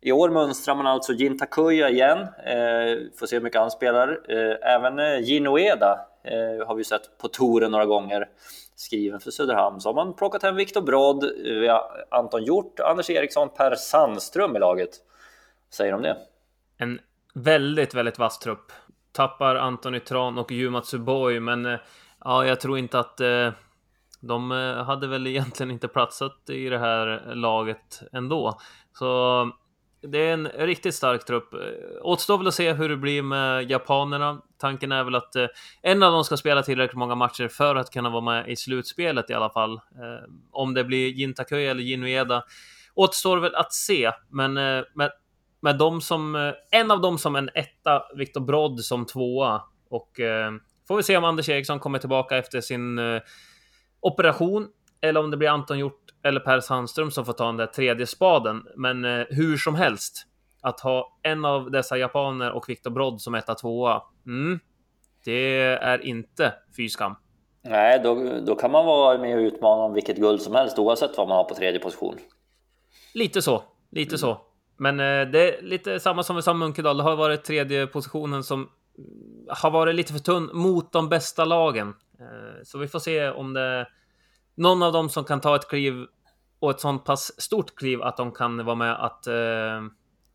I år mönstrar man alltså Jin Takuya igen, eh, får se hur mycket han spelar. Eh, även eh, Gino eh, har vi sett på touren några gånger skriven för Söderhamn. Så har man plockat hem Viktor Brodd, eh, Anton Hjort, Anders Eriksson, Per Sandström i laget. Vad säger du om det? En väldigt, väldigt vass trupp. Tappar Antoni Tran och Jumatsu Tsuboi, men eh, ja, jag tror inte att eh, De eh, hade väl egentligen inte platsat i det här laget ändå. Så det är en riktigt stark trupp. Återstår väl att se hur det blir med japanerna. Tanken är väl att eh, en av dem ska spela tillräckligt många matcher för att kunna vara med i slutspelet i alla fall. Eh, om det blir Jin Takui eller Jin Ueda återstår väl att se, men eh, med, med dem som en av dem som en etta, Viktor Brodd som tvåa och får vi se om Anders Eriksson kommer tillbaka efter sin operation eller om det blir Anton Hjort eller Per Sandström som får ta den där tredje spaden. Men hur som helst, att ha en av dessa japaner och Viktor Brodd som etta tvåa, mm, det är inte fy skam. Nej, då, då kan man vara med och utmana om vilket guld som helst oavsett vad man har på tredje position. Lite så, lite mm. så. Men eh, det är lite samma som vi sa Munkedal. Det har varit tredje positionen som har varit lite för tunn mot de bästa lagen. Eh, så vi får se om det någon av dem som kan ta ett kliv och ett sånt pass stort kliv att de kan vara med att eh,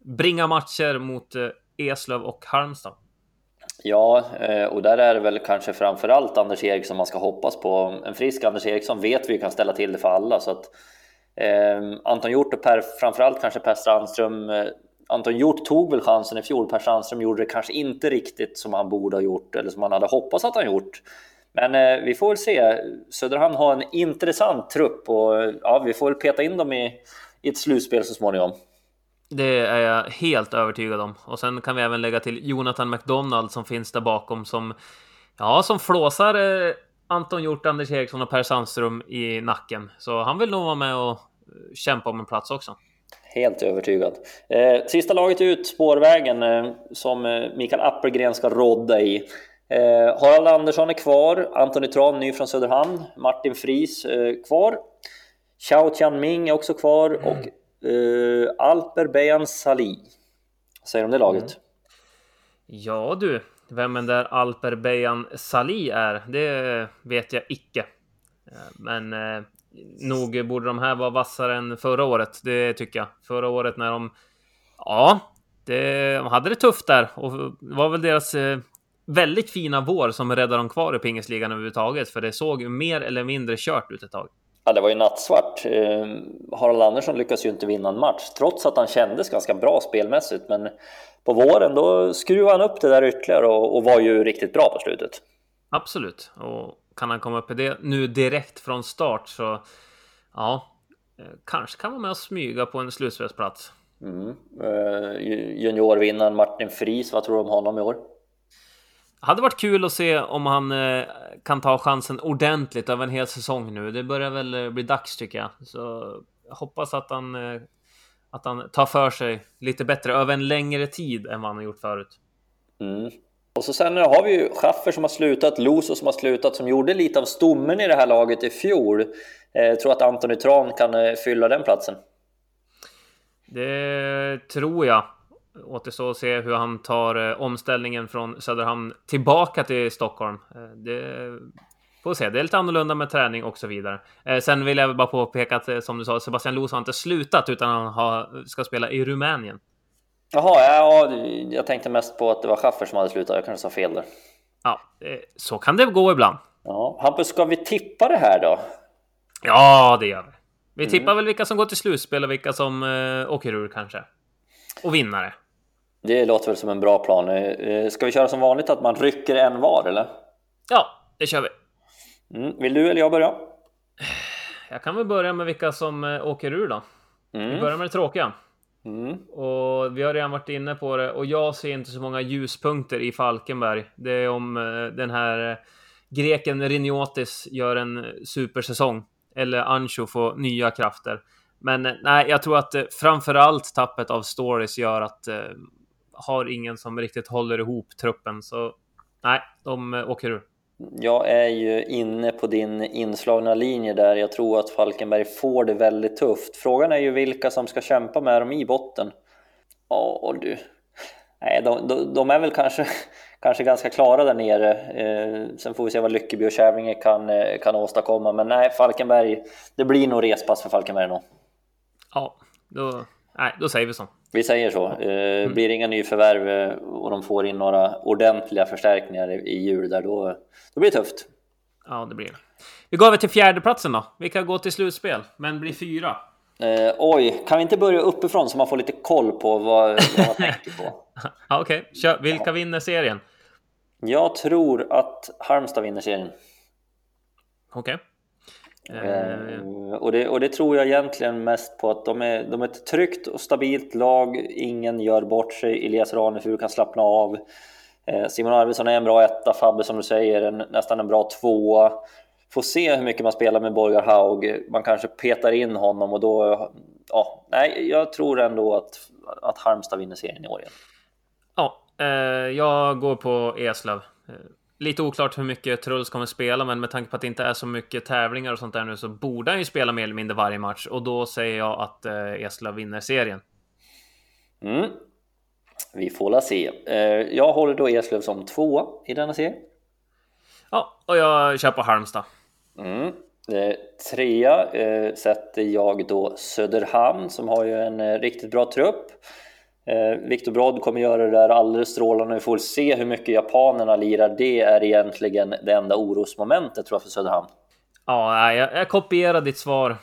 bringa matcher mot eh, Eslöv och Halmstad. Ja, eh, och där är det väl kanske framför allt Anders Eriksson man ska hoppas på. En frisk Anders Eriksson vet vi kan ställa till det för alla så att eh, Anton Hjort och Per, framförallt kanske Per Strandström. Eh, Anton Hjort tog väl chansen i fjol. Per Strandström gjorde det kanske inte riktigt som han borde ha gjort eller som han hade hoppats att han gjort. Men eh, vi får väl se. Söderhamn har en intressant trupp och ja, vi får väl peta in dem i, i ett slutspel så småningom. Det är jag helt övertygad om. Och sen kan vi även lägga till Jonathan McDonald som finns där bakom som, ja, som flåsar eh, Anton Hjort, Anders Eriksson och Per Sandström i nacken. Så han vill nog vara med och eh, kämpa om en plats också. Helt övertygad. Eh, sista laget ut, spårvägen, eh, som eh, Mikael Appelgren ska rodda i. Eh, Harald Andersson är kvar, Antoni Tran ny från Söderhamn, Martin Fries eh, kvar, Xiao Tianming är också kvar mm. och Uh, Alper Bejan Sali. Vad säger du om det laget? Mm. Ja du, vem den där Alper Bejan Sali är, det vet jag icke. Eh, men eh, nog borde de här vara vassare än förra året, det tycker jag. Förra året när de, ja, det, de hade det tufft där och det var väl deras eh, väldigt fina vår som räddade dem kvar i pingisligan överhuvudtaget, för det såg mer eller mindre kört ut ett tag. Ja, det var ju nattsvart. Eh, Harald Andersson lyckas ju inte vinna en match, trots att han kändes ganska bra spelmässigt. Men på våren, då skruvade han upp det där ytterligare och, och var ju riktigt bra på slutet. Absolut, och kan han komma upp i det nu direkt från start så ja, eh, kanske kan vara med och smyga på en slutspelsplats. Mm. Uh, juniorvinnaren Martin Fries, vad tror du om honom i år? Hade varit kul att se om han eh, kan ta chansen ordentligt över en hel säsong nu. Det börjar väl eh, bli dags tycker jag. Så jag hoppas att han, eh, att han tar för sig lite bättre över en längre tid än vad han har gjort förut. Mm. Och så sen har vi ju Schaffer som har slutat, Loso som har slutat, som gjorde lite av stommen i det här laget i fjol. Jag tror att Antoni Tran kan fylla den platsen. Det tror jag. Återstår att se hur han tar eh, omställningen från Söderhamn tillbaka till Stockholm. Eh, det får se. Det är lite annorlunda med träning och så vidare. Eh, sen vill jag bara påpeka att som du sa, Sebastian Los har inte slutat utan han har, ska spela i Rumänien. Jaha, ja, jag tänkte mest på att det var Schaffer som hade slutat. Jag kanske sa fel där. Ja, så kan det gå ibland. Ja, Hampus, ska vi tippa det här då? Ja, det gör vi. Vi tippar mm. väl vilka som går till slutspel och vilka som äh, åker ur kanske. Och vinnare. Det låter väl som en bra plan. Eh, ska vi köra som vanligt att man rycker en var eller? Ja, det kör vi. Mm. Vill du eller jag börja? Jag kan väl börja med vilka som eh, åker ur då. Mm. Vi börjar med det tråkiga. Mm. Och vi har redan varit inne på det och jag ser inte så många ljuspunkter i Falkenberg. Det är om eh, den här greken Riniotis gör en supersäsong eller Ancho får nya krafter. Men nej, jag tror att framförallt tappet av stories gör att har ingen som riktigt håller ihop truppen. Så nej, de eh, åker ur. Jag är ju inne på din inslagna linje där. Jag tror att Falkenberg får det väldigt tufft. Frågan är ju vilka som ska kämpa med dem i botten. Ja du. Nej, de, de, de, är väl kanske, kanske ganska klara där nere. Eh, sen får vi se vad Lyckeby och Kävlinge kan, eh, kan åstadkomma. Men nej, Falkenberg. Det blir nog respass för Falkenberg nog. Ja, då, nej, då säger vi så. Vi säger så. Eh, mm. Blir det inga nyförvärv eh, och de får in några ordentliga förstärkningar i jul där, då, då blir det tufft. Ja, det blir det. Vi går över till fjärdeplatsen då. Vilka går till slutspel, men blir fyra? Eh, oj, kan vi inte börja uppifrån så man får lite koll på vad, man tänker på? ja, Okej, okay. vilka vinner serien? Jag tror att Halmstad vinner serien. Okej. Okay. Eh, och, det, och det tror jag egentligen mest på att de är, de är ett tryggt och stabilt lag. Ingen gör bort sig. Elias Ranefur kan slappna av. Eh, Simon Arvidsson är en bra etta. Fabbe som du säger, en, nästan en bra tvåa. Får se hur mycket man spelar med Borgar Haug. Man kanske petar in honom och då... Ja, nej, jag tror ändå att, att Halmstad vinner serien i år igen. Ja, eh, jag går på Eslöv. Lite oklart hur mycket Truls kommer spela, men med tanke på att det inte är så mycket tävlingar och sånt där nu så borde han ju spela mer eller mindre varje match och då säger jag att eh, Eslöv vinner serien. Mm. Vi får la se. Eh, jag håller då Eslöv som tvåa i denna serie. Ja, och jag kör på Halmstad. Mm. Eh, trea eh, sätter jag då Söderhamn som har ju en eh, riktigt bra trupp. Eh, Viktor Brodd kommer göra det där alldeles strålande. Vi får se hur mycket japanerna lirar. Det är egentligen det enda orosmomentet tror jag för Söderhamn. Ja, jag, jag kopierar ditt svar.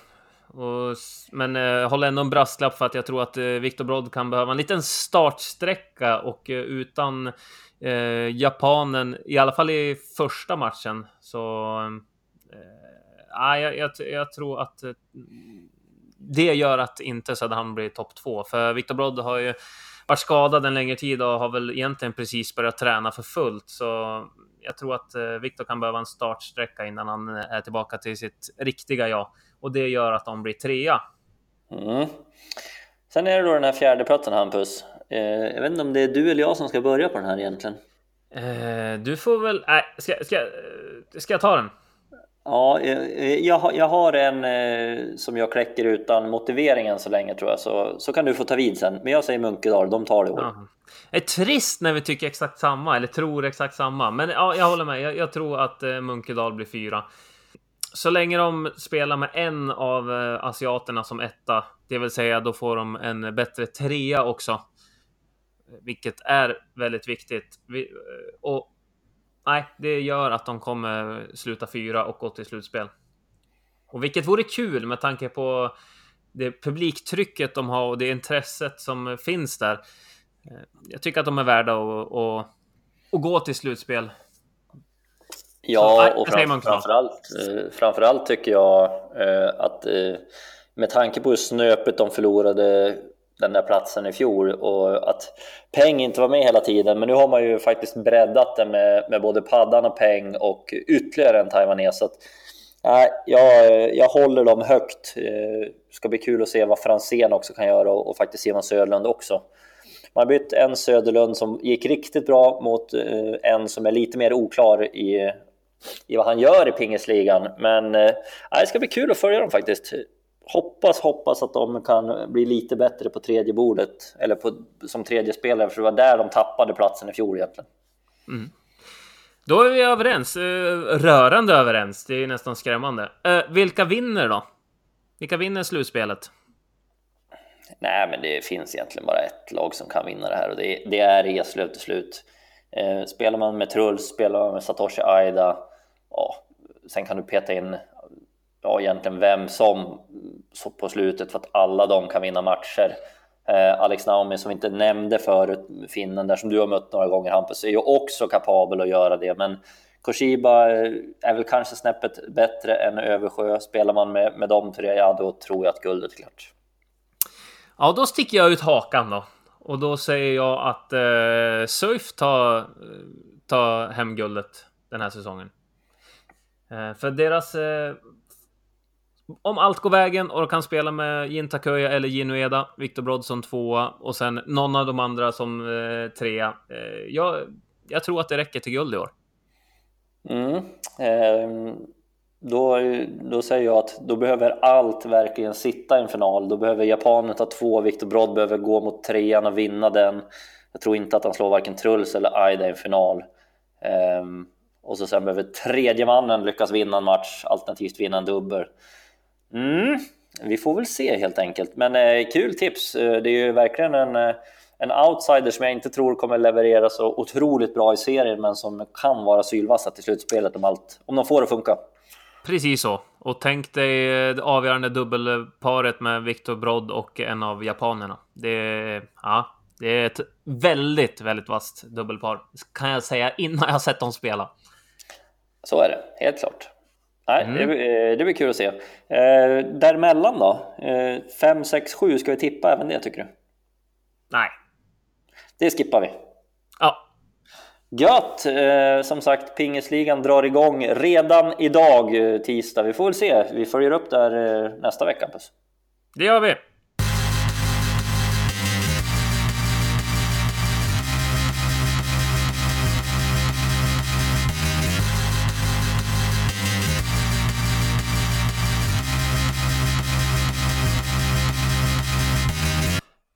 Och, men eh, jag eh, håller ändå en brasklapp för att jag tror att eh, Viktor Brodd kan behöva en liten startsträcka och eh, utan eh, japanen, i alla fall i första matchen, så... Eh, eh jag, jag, jag tror att eh, det gör att inte Söderhamn blir topp två. För Viktor Brodd har ju varit skadad en längre tid och har väl egentligen precis börjat träna för fullt. Så jag tror att eh, Viktor kan behöva en startsträcka innan han är tillbaka till sitt riktiga jag. Och det gör att de blir trea. Mm. Sen är det då den här fjärde platsen Hampus. Eh, jag vet inte om det är du eller jag som ska börja på den här egentligen. Eh, du får väl... Nej, ska, ska, ska jag ta den? Ja, eh, eh, jag, jag har en eh, som jag kläcker utan motiveringen så länge tror jag, så, så kan du få ta vid sen. Men jag säger Munkedal, de tar det i år. Ja. Det är trist när vi tycker exakt samma, eller tror exakt samma. Men ja, jag håller med. Jag, jag tror att eh, Munkedal blir fyra. Så länge de spelar med en av asiaterna som etta, det vill säga då får de en bättre trea också. Vilket är väldigt viktigt. Vi, och nej, det gör att de kommer sluta fyra och gå till slutspel. Och vilket vore kul med tanke på det publiktrycket de har och det intresset som finns där. Eh, jag tycker att de är värda att, att, att gå till slutspel. Ja, Så, och fram, framförallt, eh, framförallt tycker jag eh, att med tanke på hur snöpet de förlorade den där platsen i fjol och att Peng inte var med hela tiden. Men nu har man ju faktiskt breddat det med, med både Paddan och Peng och ytterligare en taiwanes. Så att, äh, jag, jag håller dem högt. Det eh, ska bli kul att se vad Franzén också kan göra och, och faktiskt Simon Söderlund också. Man har bytt en Söderlund som gick riktigt bra mot eh, en som är lite mer oklar i, i vad han gör i pingisligan. Men eh, det ska bli kul att följa dem faktiskt hoppas, hoppas att de kan bli lite bättre på tredje bordet eller på, som tredje spelare, för det var där de tappade platsen i fjol egentligen. Mm. Då är vi överens, eh, rörande överens. Det är nästan skrämmande. Eh, vilka vinner då? Vilka vinner slutspelet? Nej, men det finns egentligen bara ett lag som kan vinna det här och det, det är Eslöv till slut. Eh, spelar man med Truls, spelar man med Satoshi Aida, ja, sen kan du peta in ja, egentligen vem som så på slutet för att alla de kan vinna matcher. Eh, Alex Naomi som vi inte nämnde förut, finnen där som du har mött några gånger Hampus, är ju också kapabel att göra det. Men Koshiba eh, är väl kanske snäppet bättre än Översjö. Spelar man med, med de tre, ja då tror jag att guldet är klart. Ja, då sticker jag ut hakan då. Och då säger jag att eh, Surf tar, tar hem guldet den här säsongen. Eh, för deras eh, om allt går vägen och de kan spela med Jin Takuya eller Jinueda, Victor Brodson tvåa och sen någon av de andra som eh, trea. Eh, jag, jag tror att det räcker till guld i år. Mm. Eh, då, då säger jag att då behöver allt verkligen sitta i en final. Då behöver japanen ta två, Victor Brodd behöver gå mot trean och vinna den. Jag tror inte att han slår varken Truls eller Aida i en final. Ehm, och så sen behöver tredje mannen lyckas vinna en match, alternativt vinna en dubbel. Mm, vi får väl se helt enkelt. Men eh, kul tips. Eh, det är ju verkligen en, eh, en outsider som jag inte tror kommer leverera så otroligt bra i serien, men som kan vara sylvassa till slutspelet om allt, om de får det att funka. Precis så. Och tänk dig det avgörande dubbelparet med Viktor Brodd och en av japanerna. Det ja, det är ett väldigt, väldigt vasst dubbelpar. Kan jag säga innan jag sett dem spela. Så är det, helt klart. Nej, mm. det, det blir kul att se. Eh, däremellan då? 5, 6, 7, ska vi tippa även det tycker du? Nej. Det skippar vi. Ja. Gött! Eh, som sagt, pingisligan drar igång redan idag, eh, tisdag. Vi får väl se. Vi följer upp där eh, nästa vecka. Puss. Det gör vi.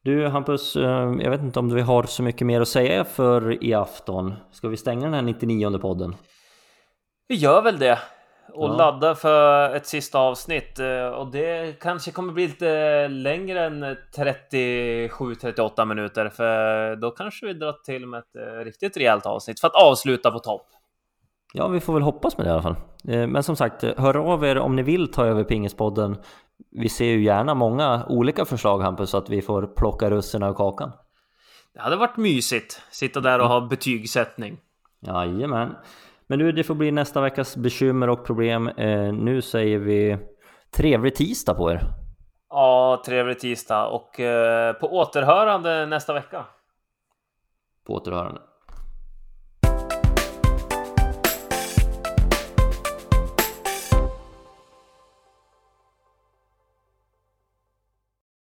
Du Hampus, eh, jag vet inte om vi har så mycket mer att säga för i afton. Ska vi stänga den här 99 podden? Vi gör väl det. Och ja. ladda för ett sista avsnitt. Eh, och det kanske kommer bli lite längre än 37-38 minuter. För då kanske vi drar till med ett eh, riktigt rejält avsnitt för att avsluta på topp. Ja, vi får väl hoppas med det i alla fall. Men som sagt, hör av er om ni vill ta över Pingispodden vi ser ju gärna många olika förslag Hampus, så att vi får plocka russinen ur kakan. Det hade varit mysigt, sitta där och ha betygssättning. Jajamän. Men du, det får bli nästa veckas bekymmer och problem. Eh, nu säger vi trevlig tisdag på er. Ja, trevlig tisdag och eh, på återhörande nästa vecka. På återhörande.